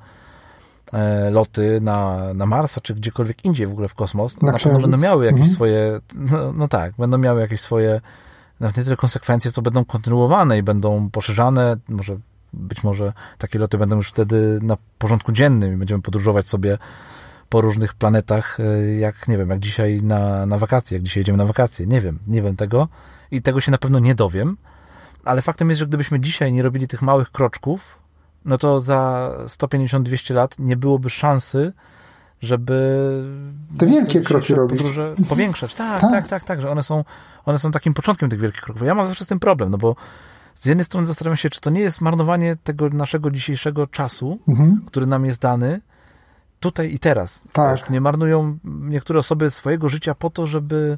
loty na, na Marsa, czy gdziekolwiek indziej w ogóle w kosmos, na, na pewno będą miały jakieś mhm. swoje, no, no, tak, będą miały jakieś swoje, nawet nie tyle konsekwencje, co będą kontynuowane i będą poszerzane, może być może takie loty będą już wtedy na porządku dziennym i będziemy podróżować sobie po różnych planetach, e, jak, nie wiem, jak dzisiaj na, na wakacje, jak dzisiaj jedziemy na wakacje, nie wiem, nie wiem tego i tego się na pewno nie dowiem, ale faktem jest, że gdybyśmy dzisiaj nie robili tych małych kroczków, no to za 150-200 lat nie byłoby szansy, żeby te wielkie kroki robić. powiększać. Tak, tak, tak, tak, tak, że one są, one są takim początkiem tych wielkich kroków. Ja mam zawsze z tym problem, no bo z jednej strony zastanawiam się, czy to nie jest marnowanie tego naszego dzisiejszego czasu, mhm. który nam jest dany, tutaj i teraz. Tak. nie marnują niektóre osoby swojego życia po to, żeby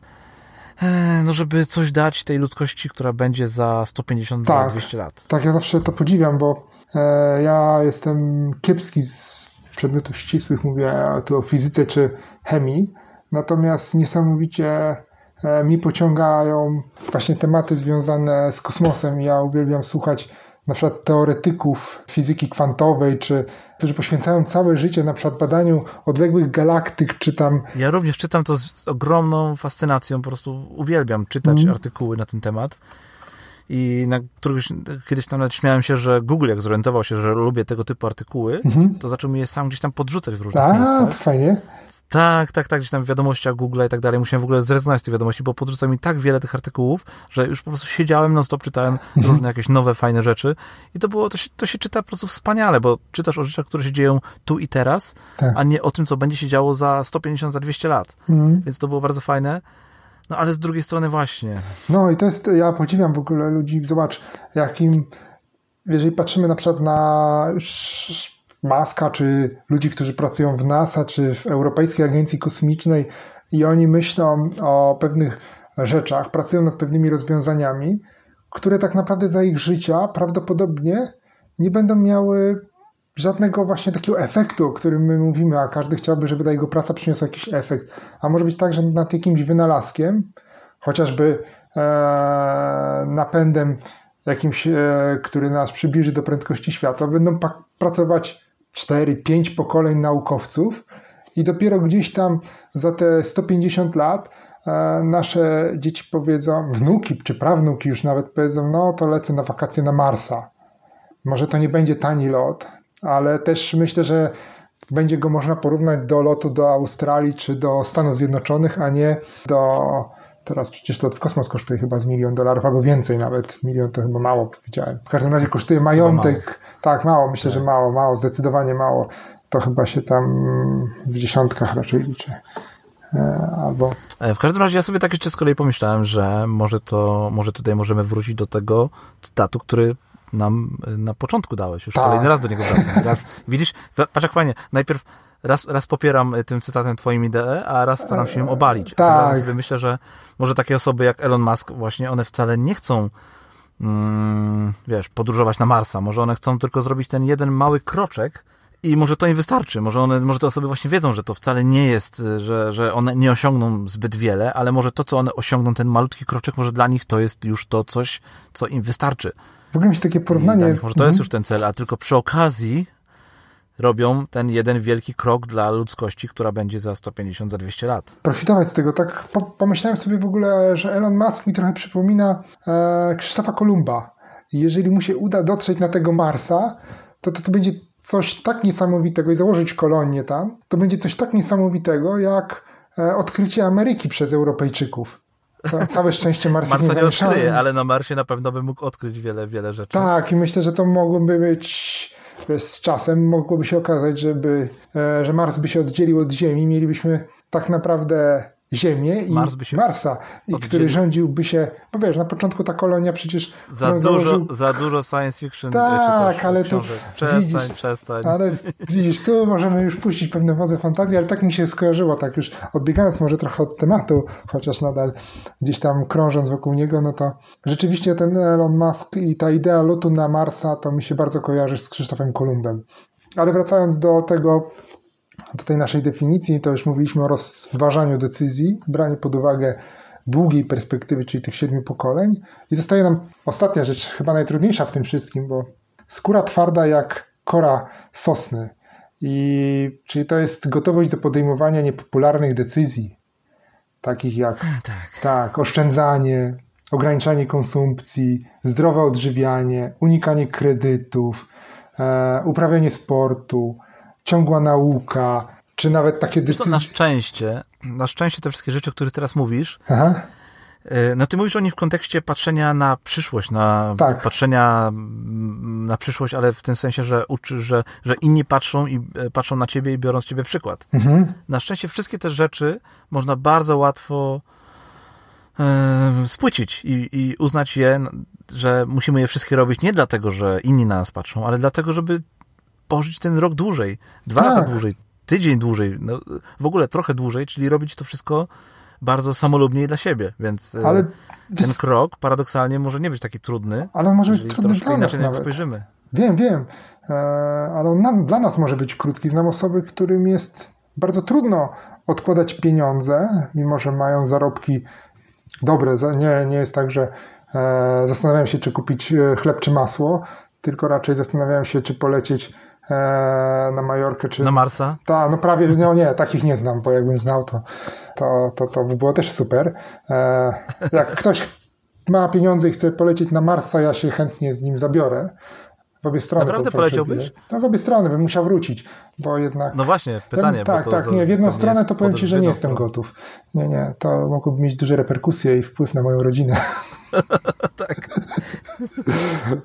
e, no żeby coś dać tej ludzkości, która będzie za 150, tak, za 200 lat. Tak, ja zawsze to podziwiam, bo ja jestem kiepski z przedmiotów ścisłych, mówię tu o fizyce czy chemii, natomiast niesamowicie e, mi pociągają właśnie tematy związane z kosmosem. Ja uwielbiam słuchać na przykład teoretyków fizyki kwantowej, czy którzy poświęcają całe życie na przykład badaniu odległych galaktyk, czy tam... Ja również czytam to z ogromną fascynacją, po prostu uwielbiam czytać mm. artykuły na ten temat i na któryś, kiedyś tam nawet śmiałem się, że Google jak zorientował się, że lubię tego typu artykuły, mhm. to zaczął mi je sam gdzieś tam podrzucać w różnych A, miejscach. fajnie. Tak, tak, tak, gdzieś tam w wiadomościach Google i tak dalej. Musiałem w ogóle zrezygnować z tych wiadomości, bo podrzucał mi tak wiele tych artykułów, że już po prostu siedziałem, non stop czytałem mhm. różne jakieś nowe, fajne rzeczy i to było, to się, to się czyta po prostu wspaniale, bo czytasz o rzeczach, które się dzieją tu i teraz, tak. a nie o tym, co będzie się działo za 150, za 200 lat. Mhm. Więc to było bardzo fajne. No ale z drugiej strony właśnie. No i to jest, ja podziwiam w ogóle ludzi, zobacz, jakim, jeżeli patrzymy na przykład na Maska, czy ludzi, którzy pracują w NASA, czy w Europejskiej Agencji Kosmicznej i oni myślą o pewnych rzeczach, pracują nad pewnymi rozwiązaniami, które tak naprawdę za ich życia prawdopodobnie nie będą miały żadnego właśnie takiego efektu, o którym my mówimy, a każdy chciałby, żeby ta jego praca przyniosła jakiś efekt. A może być tak, że nad jakimś wynalazkiem, chociażby e, napędem jakimś, e, który nas przybliży do prędkości światła, będą pracować 4-5 pokoleń naukowców i dopiero gdzieś tam za te 150 lat e, nasze dzieci powiedzą, wnuki czy prawnuki już nawet powiedzą, no to lecę na wakacje na Marsa. Może to nie będzie tani lot, ale też myślę, że będzie go można porównać do lotu do Australii czy do Stanów Zjednoczonych, a nie do. Teraz przecież lot w kosmos kosztuje chyba z milion dolarów, albo więcej nawet. Milion to chyba mało powiedziałem. W każdym razie kosztuje majątek. Mało. Tak, mało, myślę, tak. że mało, mało, zdecydowanie mało. To chyba się tam w dziesiątkach raczej liczy. E, albo... E, w każdym razie ja sobie tak jeszcze z kolei pomyślałem, że może to, może tutaj możemy wrócić do tego cytatu, który nam na początku dałeś. Już tak. kolejny raz do niego wracam. Raz, widzisz, patrz jak fajnie, najpierw raz, raz popieram y, tym cytatem twoim ideę, a raz staram się ją obalić. Tak. A teraz sobie myślę, że może takie osoby jak Elon Musk właśnie, one wcale nie chcą mm, wiesz, podróżować na Marsa. Może one chcą tylko zrobić ten jeden mały kroczek i może to im wystarczy. Może, one, może te osoby właśnie wiedzą, że to wcale nie jest, y, że, że one nie osiągną zbyt wiele, ale może to, co one osiągną, ten malutki kroczek, może dla nich to jest już to coś, co im wystarczy. W ogóle mieć takie porównanie. może to jest mhm. już ten cel, a tylko przy okazji robią ten jeden wielki krok dla ludzkości, która będzie za 150, za 200 lat. Profitować z tego. Tak pomyślałem sobie w ogóle, że Elon Musk mi trochę przypomina e, Krzysztofa Kolumba. Jeżeli mu się uda dotrzeć na tego Marsa, to, to to będzie coś tak niesamowitego i założyć kolonię tam, to będzie coś tak niesamowitego jak e, odkrycie Ameryki przez Europejczyków. Całe szczęście Mars Marsa jest nie odkryje, ale na Marsie na pewno by mógł odkryć wiele, wiele rzeczy. Tak, i myślę, że to mogłoby być z czasem, mogłoby się okazać, żeby, e, że Mars by się oddzielił od Ziemi, mielibyśmy tak naprawdę Ziemię i Mars Marsa, i który rządziłby się, bo wiesz, na początku ta kolonia przecież... Za, dużo, założył... za dużo science fiction Tak, ale tu... Przestań, widzisz, przestań. Ale widzisz, tu możemy już puścić pewne wodze fantazji, ale tak mi się skojarzyło, tak już odbiegając może trochę od tematu, chociaż nadal gdzieś tam krążąc wokół niego, no to rzeczywiście ten Elon Musk i ta idea lotu na Marsa to mi się bardzo kojarzy z Krzysztofem Kolumbem. Ale wracając do tego do tej naszej definicji, to już mówiliśmy o rozważaniu decyzji, braniu pod uwagę długiej perspektywy, czyli tych siedmiu pokoleń. I zostaje nam ostatnia rzecz, chyba najtrudniejsza w tym wszystkim, bo skóra twarda jak kora sosny. I czyli to jest gotowość do podejmowania niepopularnych decyzji, takich jak tak. tak, oszczędzanie, ograniczanie konsumpcji, zdrowe odżywianie, unikanie kredytów, e, uprawianie sportu, ciągła nauka, czy nawet takie decyzje. Na szczęście, na szczęście te wszystkie rzeczy, o których teraz mówisz, Aha. E, no ty mówisz o nich w kontekście patrzenia na przyszłość, na tak. patrzenia na przyszłość, ale w tym sensie, że uczy, że, że inni patrzą i e, patrzą na ciebie i biorą z ciebie przykład. Mhm. Na szczęście wszystkie te rzeczy można bardzo łatwo e, spłycić i, i uznać je, że musimy je wszystkie robić nie dlatego, że inni na nas patrzą, ale dlatego, żeby pożyć ten rok dłużej, dwa tak. lata dłużej, tydzień dłużej, no, w ogóle trochę dłużej, czyli robić to wszystko bardzo samolubnie dla siebie, więc e, ale, ten krok paradoksalnie może nie być taki trudny. Ale on może być trudny dla nas nawet. spojrzymy. Wiem, wiem, e, ale on dla nas może być krótki. Znam osoby, którym jest bardzo trudno odkładać pieniądze, mimo że mają zarobki dobre. Nie, nie jest tak, że e, zastanawiają się, czy kupić chleb czy masło, tylko raczej zastanawiają się, czy polecieć na Majorkę, czy... Na Marsa? Tak, no prawie, no nie, takich nie znam, bo jakbym znał, to, to, to, to by było też super. E, jak ktoś ma pieniądze i chce polecieć na Marsa, ja się chętnie z nim zabiorę. W obie strony. Naprawdę poleciałbyś? No w obie strony, bym musiał wrócić, bo jednak... No właśnie, pytanie. tak, tak, nie, w jedną stronę to powiem Ci, że nie jestem gotów. Nie, nie, to mogłoby mieć duże reperkusje i wpływ na moją rodzinę. tak.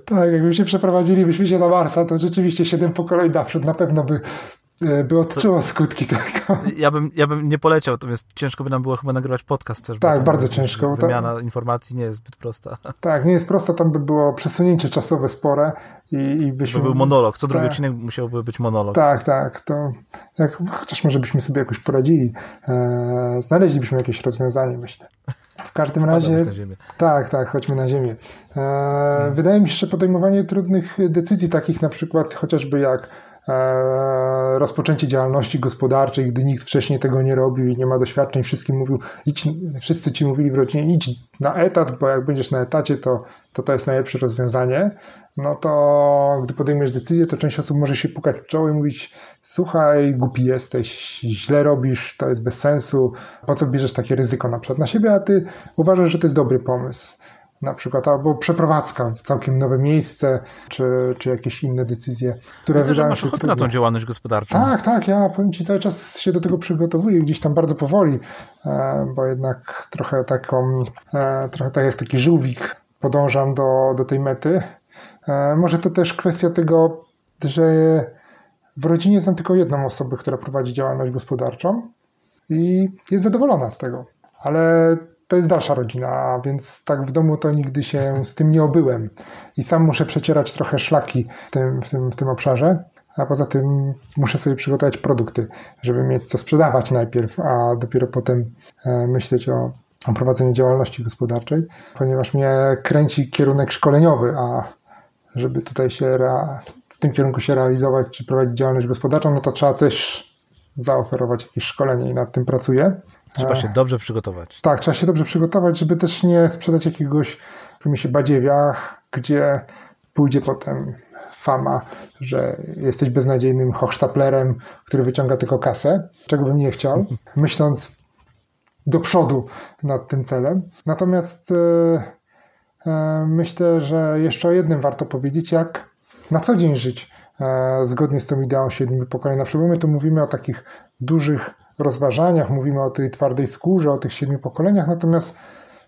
tak, jakbyśmy się przeprowadzili, się na Marsa, to rzeczywiście siedem pokoleń naprzód na pewno by by odczuło skutki tego. Ja bym, ja bym nie poleciał, to jest ciężko by nam było chyba nagrywać podcast też. Tak, bardzo ciężko. Wymiana to... informacji nie jest zbyt prosta. Tak, nie jest prosta, tam by było przesunięcie czasowe spore i, i byśmy... To był monolog, co drugi tak. odcinek musiałby być monolog. Tak, tak, to jak, chociaż może byśmy sobie jakoś poradzili, e, znaleźlibyśmy jakieś rozwiązanie, myślę. W każdym razie. Tak, tak, chodźmy na ziemię. E, hmm. Wydaje mi się, że podejmowanie trudnych decyzji, takich na przykład chociażby jak E, rozpoczęcie działalności gospodarczej, gdy nikt wcześniej tego nie robił i nie ma doświadczeń, wszystkim mówił, idź, wszyscy ci mówili w rodzinie, idź na etat, bo jak będziesz na etacie, to to, to jest najlepsze rozwiązanie. No to gdy podejmiesz decyzję, to część osób może się pukać w czoło i mówić, słuchaj, głupi jesteś, źle robisz, to jest bez sensu, po co bierzesz takie ryzyko na przykład na siebie, a ty uważasz, że to jest dobry pomysł na przykład, albo przeprowadzka w całkiem nowe miejsce, czy, czy jakieś inne decyzje, które Widzę, wydają masz się ochotę na tą działalność gospodarczą. Tak, tak, ja powiem Ci, cały czas się do tego przygotowuję, gdzieś tam bardzo powoli, e, bo jednak trochę taką, e, trochę tak jak taki żółwik podążam do, do tej mety. E, może to też kwestia tego, że w rodzinie znam tylko jedną osobę, która prowadzi działalność gospodarczą i jest zadowolona z tego. Ale to jest dalsza rodzina, więc tak w domu to nigdy się z tym nie obyłem. I sam muszę przecierać trochę szlaki w tym, w tym, w tym obszarze. A poza tym muszę sobie przygotować produkty, żeby mieć co sprzedawać najpierw, a dopiero potem e, myśleć o, o prowadzeniu działalności gospodarczej, ponieważ mnie kręci kierunek szkoleniowy, a żeby tutaj się w tym kierunku się realizować czy prowadzić działalność gospodarczą, no to trzeba też zaoferować jakieś szkolenie i nad tym pracuję. Trzeba się dobrze przygotować. Tak, trzeba się dobrze przygotować, żeby też nie sprzedać jakiegoś się badziewia, gdzie pójdzie potem fama, że jesteś beznadziejnym hochsztaplerem, który wyciąga tylko kasę, czego bym nie chciał, myśląc do przodu nad tym celem. Natomiast e, e, myślę, że jeszcze o jednym warto powiedzieć, jak na co dzień żyć e, zgodnie z tą ideą siedmiu pokoleń. Na przykład my tu mówimy o takich dużych rozważaniach, mówimy o tej twardej skórze, o tych siedmiu pokoleniach, natomiast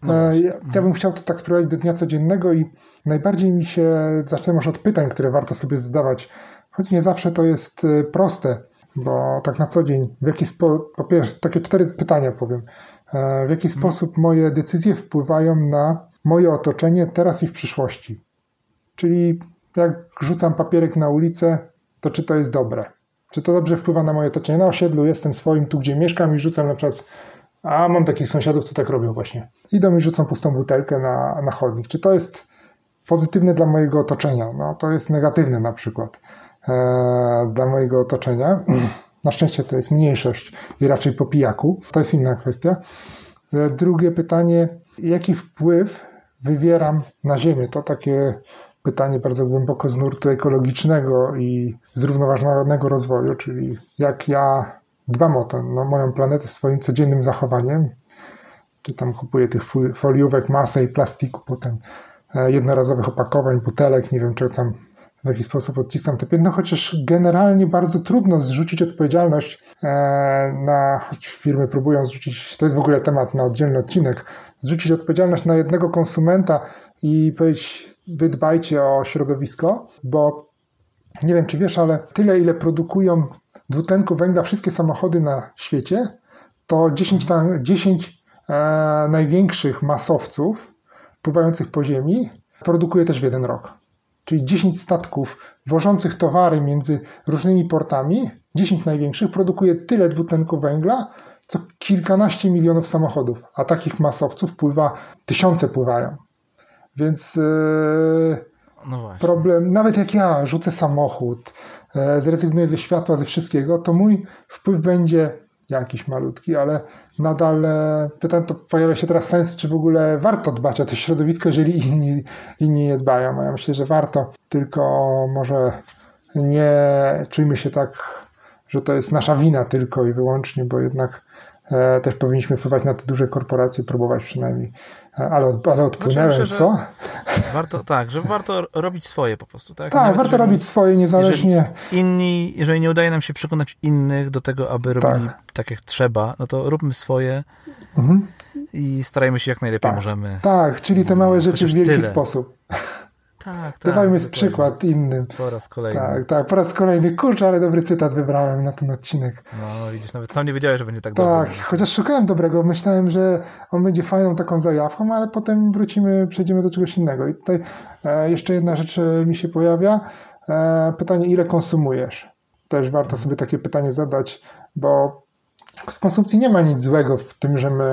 no e, ja, ja bym chciał to tak sprowadzić do dnia codziennego i najbardziej mi się, zacznę może od pytań, które warto sobie zadawać, choć nie zawsze to jest e, proste, bo tak na co dzień, w jaki sposób, po pierwsze, takie cztery pytania powiem, e, w jaki sposób moje decyzje wpływają na moje otoczenie teraz i w przyszłości. Czyli jak rzucam papierek na ulicę, to czy to jest dobre? Czy to dobrze wpływa na moje otoczenie? Na osiedlu jestem swoim, tu gdzie mieszkam i rzucam na przykład, a mam takich sąsiadów, co tak robią właśnie. Idą i rzucą pustą butelkę na, na chodnik. Czy to jest pozytywne dla mojego otoczenia? No to jest negatywne na przykład e, dla mojego otoczenia. Na szczęście to jest mniejszość i raczej po pijaku. To jest inna kwestia. E, drugie pytanie, jaki wpływ wywieram na Ziemię? To takie pytanie bardzo głęboko z nurtu ekologicznego i zrównoważonego rozwoju, czyli jak ja dbam o tę no, moją planetę swoim codziennym zachowaniem, czy tam kupuję tych foliówek masę i plastiku, potem e, jednorazowych opakowań, butelek, nie wiem, czy tam w jaki sposób odciskam te piętno, chociaż generalnie bardzo trudno zrzucić odpowiedzialność e, na, choć firmy próbują zrzucić, to jest w ogóle temat na oddzielny odcinek, zrzucić odpowiedzialność na jednego konsumenta i powiedzieć, wy dbajcie o środowisko, bo nie wiem, czy wiesz, ale tyle, ile produkują dwutlenku węgla wszystkie samochody na świecie, to 10, 10 e, największych masowców pływających po ziemi produkuje też w jeden rok. Czyli 10 statków wożących towary między różnymi portami, 10 największych, produkuje tyle dwutlenku węgla, co kilkanaście milionów samochodów, a takich masowców pływa, tysiące pływają. Więc yy, no problem, nawet jak ja rzucę samochód, yy, zrezygnuję ze światła, ze wszystkiego, to mój wpływ będzie jakiś malutki, ale nadal e, pytam, to pojawia się teraz sens, czy w ogóle warto dbać o to środowisko, jeżeli inni, inni nie dbają. Ja myślę, że warto, tylko może nie czujmy się tak, że to jest nasza wina tylko i wyłącznie, bo jednak E, też powinniśmy wpływać na te duże korporacje, próbować przynajmniej. Ale, ale odpłynęłem, znaczy, myślę, co? Warto, tak, że warto robić swoje po prostu. Tak, tak warto jeżeli, robić swoje niezależnie. Jeżeli inni, jeżeli nie udaje nam się przekonać innych do tego, aby robili tak, tak jak trzeba, no to róbmy swoje mhm. i starajmy się jak najlepiej tak, możemy. Tak, czyli te małe rzeczy w wielki tyle. sposób. Tak, tak. Dawajmy przykład innym. Po raz kolejny. Tak, tak, po raz kolejny. Kurczę, ale dobry cytat wybrałem na ten odcinek. No, widzisz, nawet sam nie wiedziałeś, że będzie tak, tak dobry. Tak, chociaż szukałem dobrego. Myślałem, że on będzie fajną taką zajawką, ale potem wrócimy, przejdziemy do czegoś innego. I tutaj e, jeszcze jedna rzecz e, mi się pojawia. E, pytanie, ile konsumujesz? Też warto sobie takie pytanie zadać, bo w konsumpcji nie ma nic złego w tym, że my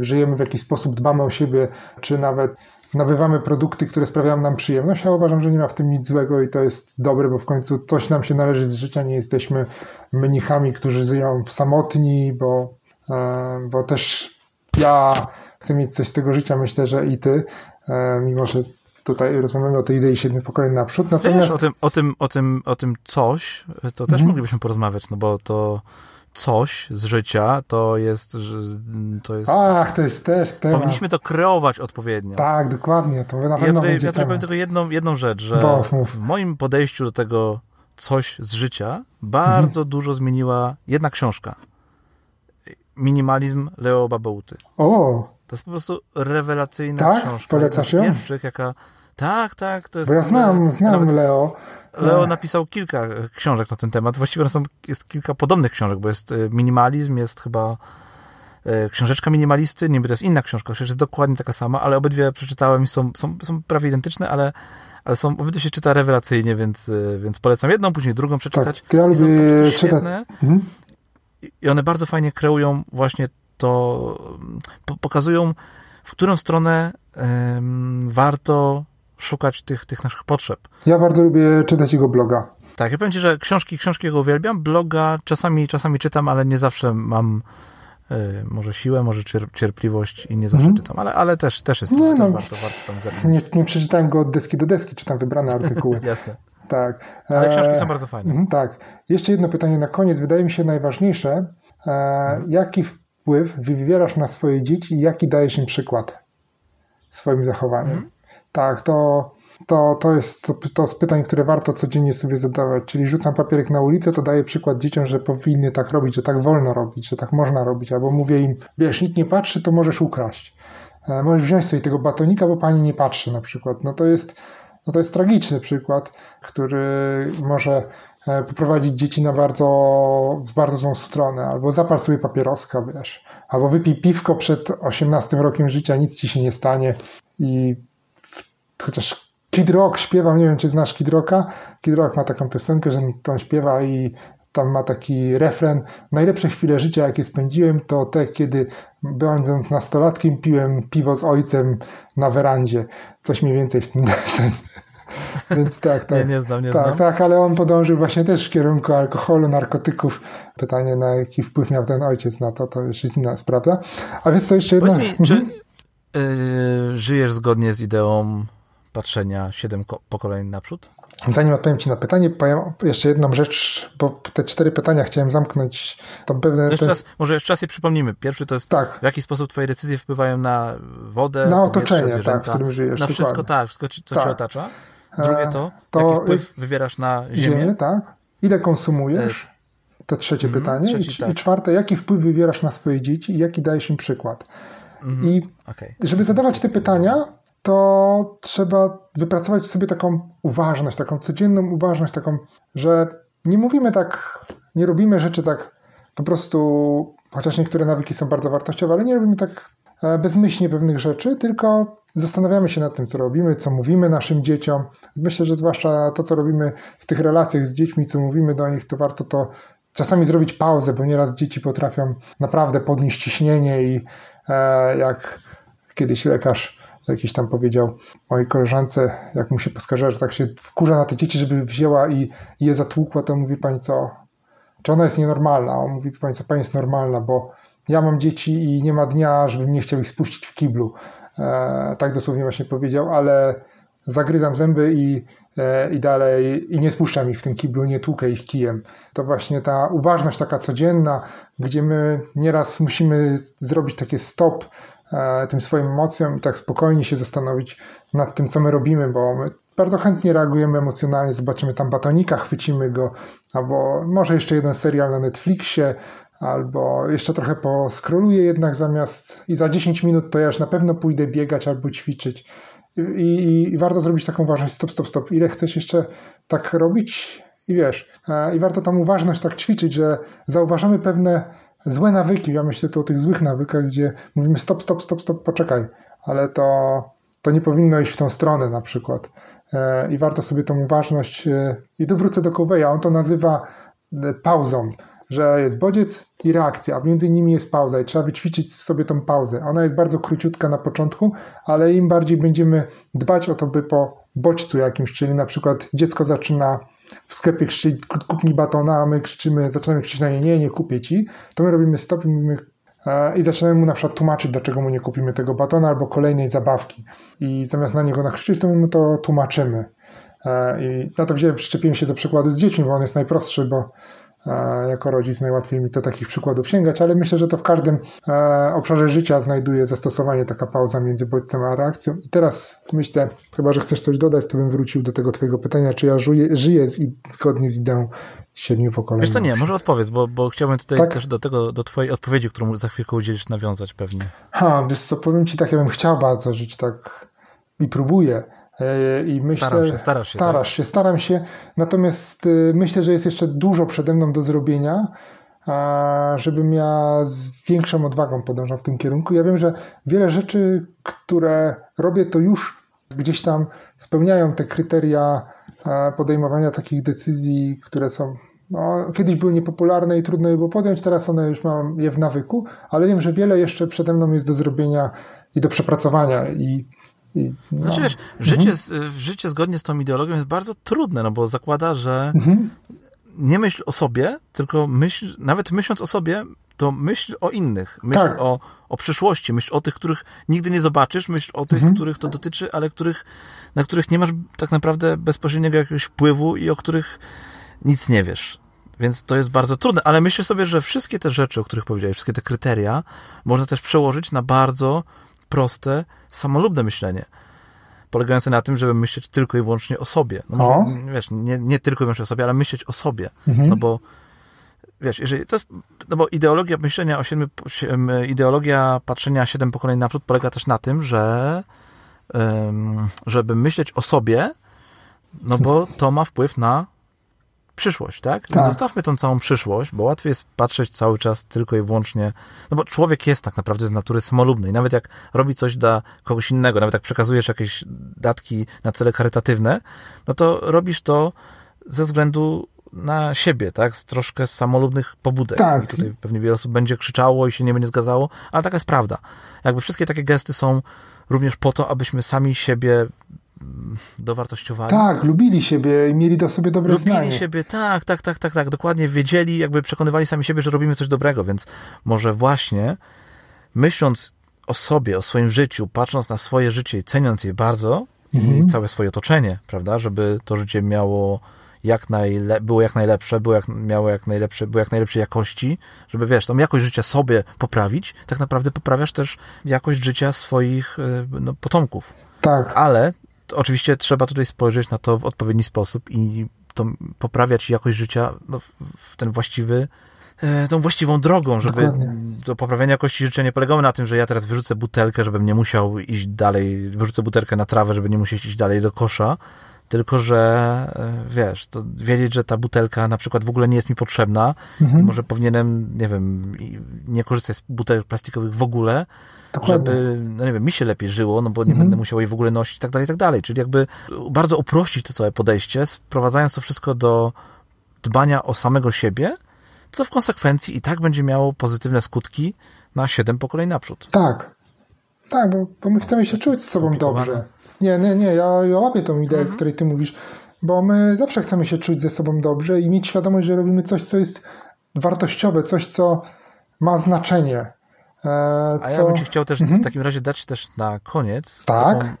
żyjemy w jakiś sposób, dbamy o siebie, czy nawet nabywamy produkty, które sprawiają nam przyjemność. Ja uważam, że nie ma w tym nic złego i to jest dobre, bo w końcu coś nam się należy z życia. Nie jesteśmy mnichami, którzy żyją samotni, bo, e, bo też ja chcę mieć coś z tego życia. Myślę, że i ty, e, mimo że tutaj rozmawiamy o tej idei siedmiu pokoleń naprzód. Natomiast... Wiesz, o tym, o tym, o tym, o tym coś, to też mhm. moglibyśmy porozmawiać, no bo to coś z życia, to jest, to jest... Ach, to jest też temat. Powinniśmy to kreować odpowiednio. Tak, dokładnie. To na pewno ja tutaj, ja tutaj powiem tylko jedną, jedną rzecz, że Bo, w moim podejściu do tego coś z życia bardzo mhm. dużo zmieniła jedna książka. Minimalizm Leo Babeuty. O! To jest po prostu rewelacyjna tak? książka. Polecasz ją? Pierwszych, jaka... Tak, tak. To jest Bo ja znam, znam. Leo. Leo napisał kilka książek na ten temat. Właściwie są, jest kilka podobnych książek, bo jest e, minimalizm, jest chyba e, książeczka minimalisty, nie wiem, to jest inna książka, przecież jest dokładnie taka sama, ale obydwie przeczytałem i są, są, są prawie identyczne, ale, ale są, obydwie się czyta rewelacyjnie, więc, e, więc polecam jedną, później drugą przeczytać. Tak, ja lubię czytać. Mhm. I one bardzo fajnie kreują właśnie to, pokazują, w którą stronę warto szukać tych, tych naszych potrzeb. Ja bardzo lubię czytać jego bloga. Tak, ja powiem Ci, że książki, książki jego uwielbiam, bloga czasami, czasami czytam, ale nie zawsze mam y, może siłę, może cierpliwość i nie zawsze mm. czytam, ale, ale też, też jest nie, no, warto, warto tam zerknąć. Nie, nie przeczytałem go od deski do deski, czytam wybrane artykuły. Jasne. Tak. Ale książki są bardzo fajne. Mhm, tak. Jeszcze jedno pytanie na koniec, wydaje mi się najważniejsze. E, mhm. Jaki wpływ wywierasz na swoje dzieci i jaki dajesz im przykład swoim zachowaniem? Mhm. Tak, to, to, to, jest, to, z pytań, które warto codziennie sobie zadawać. Czyli rzucam papierek na ulicę, to daję przykład dzieciom, że powinny tak robić, że tak wolno robić, że tak można robić. Albo mówię im, wiesz, nikt nie patrzy, to możesz ukraść. E, możesz wziąć sobie tego batonika, bo pani nie patrzy na przykład. No to jest, no to jest tragiczny przykład, który może e, poprowadzić dzieci na bardzo, w bardzo złą stronę. Albo zapal sobie papieroska, wiesz. Albo wypij piwko przed 18 rokiem życia, nic ci się nie stanie i chociaż Kid Rock śpiewał, nie wiem czy znasz Kid Rocka, Kid Rock ma taką piosenkę, że on śpiewa i tam ma taki refren, najlepsze chwile życia jakie spędziłem to te, kiedy będąc nastolatkiem piłem piwo z ojcem na werandzie, coś mniej więcej w tym Więc tak, tak. Nie, nie znam, nie tak, znam. Tak, ale on podążył właśnie też w kierunku alkoholu, narkotyków. Pytanie, na jaki wpływ miał ten ojciec na to, to już jest inna sprawa. A więc co jeszcze jedna... Mi, mhm. czy yy, żyjesz zgodnie z ideą patrzenia siedem pokoleń naprzód? Zanim odpowiem Ci na pytanie, powiem jeszcze jedną rzecz, bo te cztery pytania chciałem zamknąć. To pewne, jeszcze raz, może jeszcze raz je przypomnimy. Pierwszy to jest, tak. w jaki sposób Twoje decyzje wpływają na wodę, na otoczenie, tak, w którym żyjesz. Na wszystko, tak, wszystko, co tak. Cię otacza. Drugie to, to jaki wpływ wywierasz na ziemię. ziemię tak. Ile konsumujesz? E, to trzecie mm, pytanie. Trzeci, I, tak. I czwarte, jaki wpływ wywierasz na swoje dzieci i jaki dajesz im przykład? Mm, I okay. żeby zadawać te pytania, to trzeba wypracować sobie taką uważność, taką codzienną uważność, taką, że nie mówimy tak, nie robimy rzeczy tak po prostu, chociaż niektóre nawyki są bardzo wartościowe, ale nie robimy tak e, bezmyślnie pewnych rzeczy, tylko zastanawiamy się nad tym, co robimy, co mówimy naszym dzieciom. Myślę, że zwłaszcza to, co robimy w tych relacjach z dziećmi, co mówimy do nich, to warto to czasami zrobić pauzę, bo nieraz dzieci potrafią naprawdę podnieść ciśnienie i e, jak kiedyś lekarz jakiś tam powiedział mojej koleżance, jak mu się poskarżyła, że tak się wkurza na te dzieci, żeby wzięła i, i je zatłukła, to mówi pani co, czy ona jest nienormalna? On mówi pani co, pani jest normalna, bo ja mam dzieci i nie ma dnia, żebym nie chciał ich spuścić w kiblu. E, tak dosłownie właśnie powiedział, ale zagryzam zęby i, e, i dalej i nie spuszczam ich w tym kiblu, nie tłukę ich kijem. To właśnie ta uważność taka codzienna, gdzie my nieraz musimy zrobić takie stop tym swoim emocjom i tak spokojnie się zastanowić nad tym, co my robimy, bo my bardzo chętnie reagujemy emocjonalnie, zobaczymy tam batonika, chwycimy go, albo może jeszcze jeden serial na Netflixie, albo jeszcze trochę poskroluję jednak zamiast i za 10 minut to ja już na pewno pójdę biegać albo ćwiczyć. I, i, i warto zrobić taką uważność, stop, stop, stop, ile chcesz jeszcze tak robić i wiesz, e, i warto tam uważność tak ćwiczyć, że zauważamy pewne złe nawyki, ja myślę tu o tych złych nawykach, gdzie mówimy stop, stop, stop, stop, poczekaj, ale to, to nie powinno iść w tą stronę na przykład. E, I warto sobie tą uważność, e, i tu wrócę do Coveya, on to nazywa pauzą że jest bodziec i reakcja, a między nimi jest pauza i trzeba wyćwiczyć sobie tą pauzę. Ona jest bardzo króciutka na początku, ale im bardziej będziemy dbać o to, by po bodźcu jakimś, czyli na przykład dziecko zaczyna sklepie krzyczeć, kup mi batona, a my krzyczymy, zaczynamy krzyczeć na nie, nie, nie kupię ci, to my robimy stop i mówimy, e, i zaczynamy mu na przykład tłumaczyć, dlaczego mu nie kupimy tego batona albo kolejnej zabawki. I zamiast na niego nakrzyczeć, to my mu to tłumaczymy. E, I na to wziąłem, przyczepiłem się do przykładu z dziećmi, bo on jest najprostszy, bo jako rodzic najłatwiej mi do takich przykładów sięgać, ale myślę, że to w każdym e, obszarze życia znajduje zastosowanie taka pauza między bodźcem a reakcją. I teraz myślę, chyba że chcesz coś dodać, to bym wrócił do tego twojego pytania, czy ja żyję, żyję z, zgodnie z ideą siedmiu pokoleń. Wiesz co, nie, może odpowiedz, bo, bo chciałbym tutaj tak? też do tego, do twojej odpowiedzi, którą za chwilkę udzielisz, nawiązać pewnie. Ha, wiesz co, powiem ci tak, ja bym chciał bardzo żyć tak i próbuję, E, I myślę, Staram się, starasz się. Starasz tak? się, staram się. Natomiast e, myślę, że jest jeszcze dużo przede mną do zrobienia, żebym ja z większą odwagą podążał w tym kierunku. Ja wiem, że wiele rzeczy, które robię, to już gdzieś tam spełniają te kryteria podejmowania takich decyzji, które są no, kiedyś były niepopularne i trudno je było podjąć, teraz one już mam je w nawyku, ale wiem, że wiele jeszcze przede mną jest do zrobienia i do przepracowania i, no. Znaczy, wiesz, życie, mhm. życie zgodnie z tą ideologią jest bardzo trudne, no bo zakłada, że mhm. nie myśl o sobie, tylko myśl, nawet myśląc o sobie, to myśl o innych, myśl tak. o, o przyszłości, myśl o tych, których nigdy nie zobaczysz, myśl o tych, mhm. których to dotyczy, ale których, na których nie masz tak naprawdę bezpośredniego jakiegoś wpływu i o których nic nie wiesz. Więc to jest bardzo trudne, ale myślę sobie, że wszystkie te rzeczy, o których powiedziałeś, wszystkie te kryteria, można też przełożyć na bardzo proste, samolubne myślenie. Polegające na tym, żeby myśleć tylko i wyłącznie o sobie. No, wiesz, nie, nie tylko i wyłącznie o sobie, ale myśleć o sobie. Mhm. No bo wiesz, jeżeli to jest, no bo ideologia myślenia o siedmiu, ideologia patrzenia siedem pokoleń naprzód polega też na tym, że żeby myśleć o sobie, no bo to ma wpływ na przyszłość, tak? tak? Zostawmy tą całą przyszłość, bo łatwiej jest patrzeć cały czas tylko i wyłącznie, no bo człowiek jest tak naprawdę z natury samolubny i nawet jak robi coś dla kogoś innego, nawet jak przekazujesz jakieś datki na cele charytatywne, no to robisz to ze względu na siebie, tak? Z troszkę samolubnych pobudek. Tak. I tutaj pewnie wiele osób będzie krzyczało i się nie będzie zgadzało, ale taka jest prawda. Jakby wszystkie takie gesty są również po to, abyśmy sami siebie dowartościowali. Tak, lubili siebie i mieli do sobie dobre lubili. Lubili siebie, tak, tak, tak, tak, tak, dokładnie wiedzieli, jakby przekonywali sami siebie, że robimy coś dobrego, więc może właśnie myśląc o sobie, o swoim życiu, patrząc na swoje życie i ceniąc je bardzo mhm. i całe swoje otoczenie, prawda, żeby to życie miało jak najle- było jak najlepsze, było jak, miało jak najlepsze, było jak najlepszej jakości, żeby wiesz, tą jakość życia sobie poprawić, tak naprawdę poprawiasz też jakość życia swoich y, no, potomków. Tak. Ale oczywiście trzeba tutaj spojrzeć na to w odpowiedni sposób i to poprawiać jakość życia no, w ten właściwy, e, tą właściwą drogą, żeby Dokładnie. to poprawianie jakości życia nie polegało na tym, że ja teraz wyrzucę butelkę, żebym nie musiał iść dalej, wyrzucę butelkę na trawę, żeby nie musieć iść dalej do kosza, tylko że e, wiesz, to wiedzieć, że ta butelka na przykład w ogóle nie jest mi potrzebna mhm. i może powinienem, nie wiem, nie korzystać z butelek plastikowych w ogóle, Dokładnie. żeby, no nie wiem, mi się lepiej żyło, no bo nie mhm. będę musiał jej w ogóle nosić i tak dalej, i tak dalej. Czyli jakby bardzo uprościć to całe podejście, sprowadzając to wszystko do dbania o samego siebie, co w konsekwencji i tak będzie miało pozytywne skutki na siedem pokoleń naprzód. Tak. Tak, bo, bo my chcemy się czuć z sobą dobrze. Nie, nie, nie, ja, ja łapię tą ideę, mhm. o której ty mówisz, bo my zawsze chcemy się czuć ze sobą dobrze i mieć świadomość, że robimy coś, co jest wartościowe, coś, co ma znaczenie. E, co... A ja bym ci chciał też mhm. w takim razie dać też na koniec tak? taką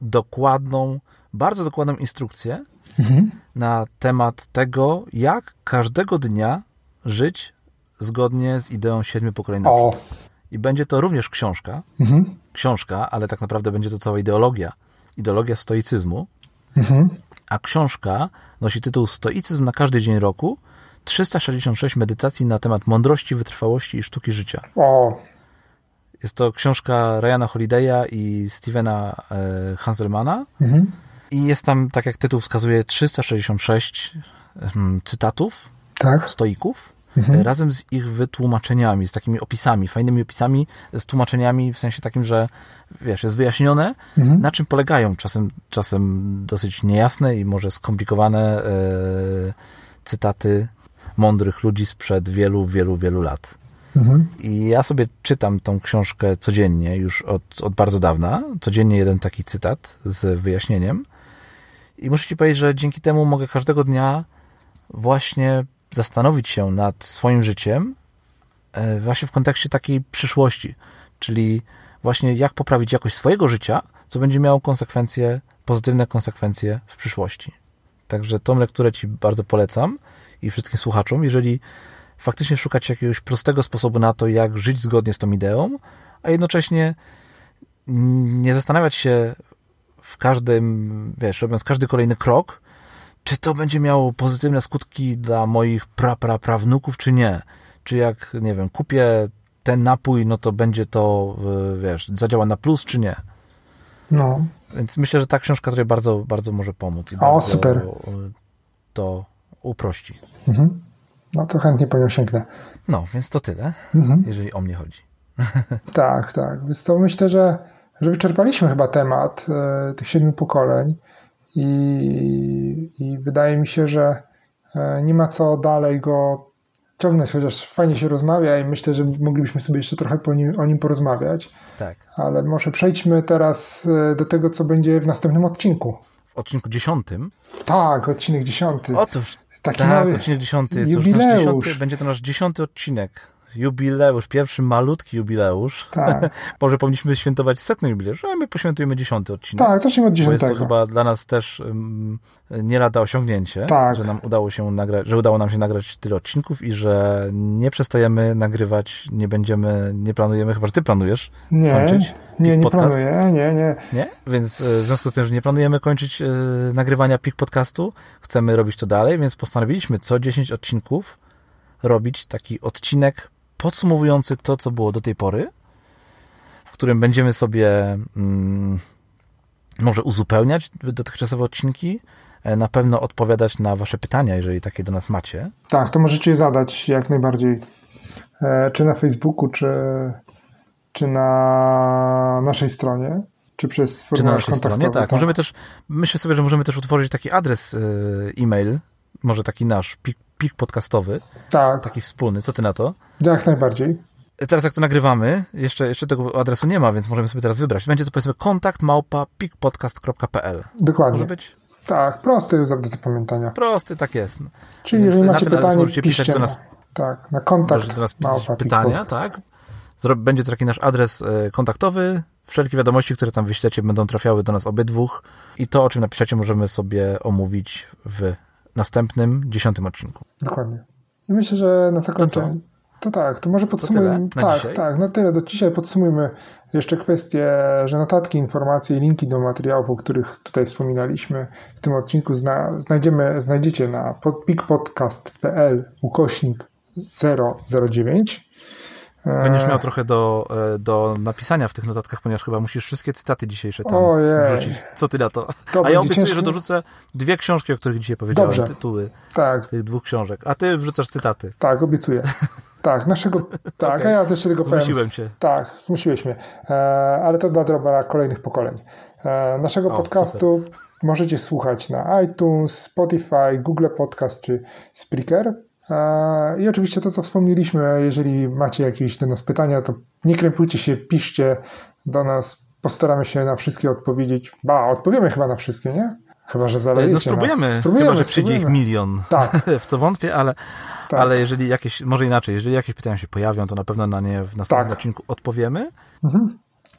dokładną, bardzo dokładną instrukcję mhm. na temat tego, jak każdego dnia żyć zgodnie z ideą siedmiu pokoleń. I będzie to również książka, mhm. książka, ale tak naprawdę będzie to cała ideologia, ideologia stoicyzmu, mhm. a książka nosi tytuł Stoicyzm na każdy dzień roku, 366 medytacji na temat mądrości, wytrwałości i sztuki życia. O. Jest to książka Ryana Holiday'a i Stevena e, Hanselmana. Mhm. I jest tam, tak jak tytuł wskazuje, 366 hmm, cytatów tak. stoików, mhm. razem z ich wytłumaczeniami, z takimi opisami, fajnymi opisami, z tłumaczeniami w sensie takim, że wiesz, jest wyjaśnione, mhm. na czym polegają czasem, czasem dosyć niejasne i może skomplikowane e, cytaty mądrych ludzi sprzed wielu, wielu, wielu lat. Mhm. I ja sobie czytam tą książkę codziennie, już od, od bardzo dawna. Codziennie jeden taki cytat z wyjaśnieniem. I muszę Ci powiedzieć, że dzięki temu mogę każdego dnia właśnie zastanowić się nad swoim życiem, e, właśnie w kontekście takiej przyszłości, czyli właśnie jak poprawić jakość swojego życia, co będzie miało konsekwencje, pozytywne konsekwencje w przyszłości. Także tą lekturę Ci bardzo polecam i wszystkim słuchaczom, jeżeli faktycznie szukać jakiegoś prostego sposobu na to, jak żyć zgodnie z tą ideą, a jednocześnie nie zastanawiać się w każdym, wiesz, robiąc każdy kolejny krok, czy to będzie miało pozytywne skutki dla moich pra, pra, prawnuków, czy nie. Czy jak, nie wiem, kupię ten napój, no to będzie to, wiesz, zadziała na plus, czy nie. No. Więc myślę, że ta książka tutaj bardzo, bardzo może pomóc. I o, bardzo super. To uprości. Mhm. No to chętnie po nią sięgnę. No, więc to tyle, mhm. jeżeli o mnie chodzi. tak, tak. Więc to myślę, że, że wyczerpaliśmy chyba temat e, tych siedmiu pokoleń i, i wydaje mi się, że e, nie ma co dalej go ciągnąć, chociaż fajnie się rozmawia i myślę, że moglibyśmy sobie jeszcze trochę nim, o nim porozmawiać. Tak. Ale może przejdźmy teraz e, do tego, co będzie w następnym odcinku. W odcinku dziesiątym? Tak, odcinek dziesiąty. Otóż Taki tak, mały odcinek dziesiąty. Jest jubileusz. To dziesiąty, będzie to nasz dziesiąty odcinek. Jubileusz, pierwszy malutki jubileusz. Tak. Może powinniśmy świętować setny jubileusz, ale my poświętujemy dziesiąty odcinek. Tak, zacznijmy od dziesiątego. Jest to chyba dla nas też um, nie lada osiągnięcie, tak. że nam udało się nagrać, że udało nam się nagrać tyle odcinków i że nie przestajemy nagrywać, nie będziemy, nie planujemy, chyba że ty planujesz nie, kończyć. Nie, nie podcast. planuję, nie, nie. Nie? Więc e, w związku z tym, że nie planujemy kończyć e, nagrywania PIK podcastu, chcemy robić to dalej, więc postanowiliśmy co 10 odcinków robić taki odcinek podsumowujący to, co było do tej pory, w którym będziemy sobie mm, może uzupełniać dotychczasowe odcinki, e, na pewno odpowiadać na Wasze pytania, jeżeli takie do nas macie. Tak, to możecie je zadać jak najbardziej, czy na Facebooku, czy czy na naszej stronie, czy przez Czy na naszej stronie, tak. tak. Możemy też, myślę sobie, że możemy też utworzyć taki adres e, e-mail, może taki nasz, pik, pik podcastowy. Tak. Taki wspólny. Co ty na to? Jak najbardziej. Teraz jak to nagrywamy, jeszcze, jeszcze tego adresu nie ma, więc możemy sobie teraz wybrać. Będzie to powiedzmy kontakt małpa pikpodcast.pl. Dokładnie. Może być? Tak, prosty do zapamiętania. Prosty, tak jest. Czyli więc jeżeli macie pytanie, możecie pisać do nas. Tak, na kontakt. do nas pisać pytania, tak? Będzie to taki nasz adres e, kontaktowy. Wszelkie wiadomości, które tam wyślecie, będą trafiały do nas obydwóch. I to, o czym napiszecie, możemy sobie omówić w następnym, dziesiątym odcinku. Dokładnie. I myślę, że na zakończenie. To, to tak, to może podsumujmy. To tak, dzisiaj? tak, na tyle. Do dzisiaj podsumujmy jeszcze kwestię, że notatki, informacje i linki do materiałów, o których tutaj wspominaliśmy w tym odcinku zna, znajdziemy, znajdziecie na pikpodcast.pl ukośnik 009 Będziesz miał trochę do, e, do napisania w tych notatkach, ponieważ chyba musisz wszystkie cytaty dzisiejsze tam Ojej. wrzucić. Co ty na to? A ja obiecuję, że dorzucę dwie książki, o których dzisiaj powiedziałem, Dobrze. tytuły tak. tych dwóch książek. A ty wrzucasz cytaty. Tak, obiecuję. Tak, naszego. Tak, okay. a ja też tego powiem. Zmusiłem cię. Tak, zmusiłeś mnie. E, ale to dla dobra kolejnych pokoleń. E, naszego o, podcastu super. możecie słuchać na iTunes, Spotify, Google Podcast czy Spreaker. E, I oczywiście to, co wspomnieliśmy, jeżeli macie jakieś do nas pytania, to nie krępujcie się, piszcie do nas. Postaramy się na wszystkie odpowiedzieć. Ba, odpowiemy chyba na wszystkie, nie? Chyba, że zalejecie No spróbujemy, nas. spróbujemy chyba, że przyjdzie ich milion. Tak. w to wątpię, ale, tak. ale jeżeli jakieś, może inaczej, jeżeli jakieś pytania się pojawią, to na pewno na nie w następnym tak. odcinku odpowiemy. Mhm.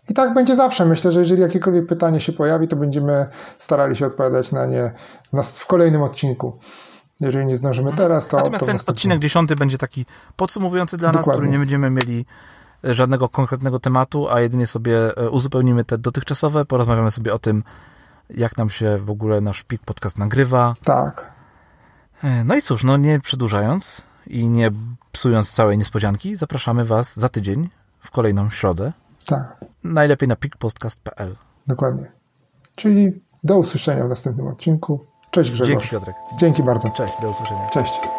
I tak będzie zawsze. Myślę, że jeżeli jakiekolwiek pytanie się pojawi, to będziemy starali się odpowiadać na nie w kolejnym odcinku. Jeżeli nie zdążymy teraz, to. Natomiast to ten odcinek dziesiąty będzie taki podsumowujący dla Dokładnie. nas, który nie będziemy mieli e, żadnego konkretnego tematu, a jedynie sobie e, uzupełnimy te dotychczasowe, porozmawiamy sobie o tym, jak nam się w ogóle nasz PIK podcast nagrywa. Tak. E, no i cóż, no nie przedłużając i nie psując całej niespodzianki, zapraszamy Was za tydzień w kolejną środę. Tak. Najlepiej na pikpodcast.pl. Dokładnie. Czyli do usłyszenia w następnym odcinku. Cześć Grzegorz. Dzięki Piotrek. Dzięki bardzo. Cześć, do usłyszenia. Cześć.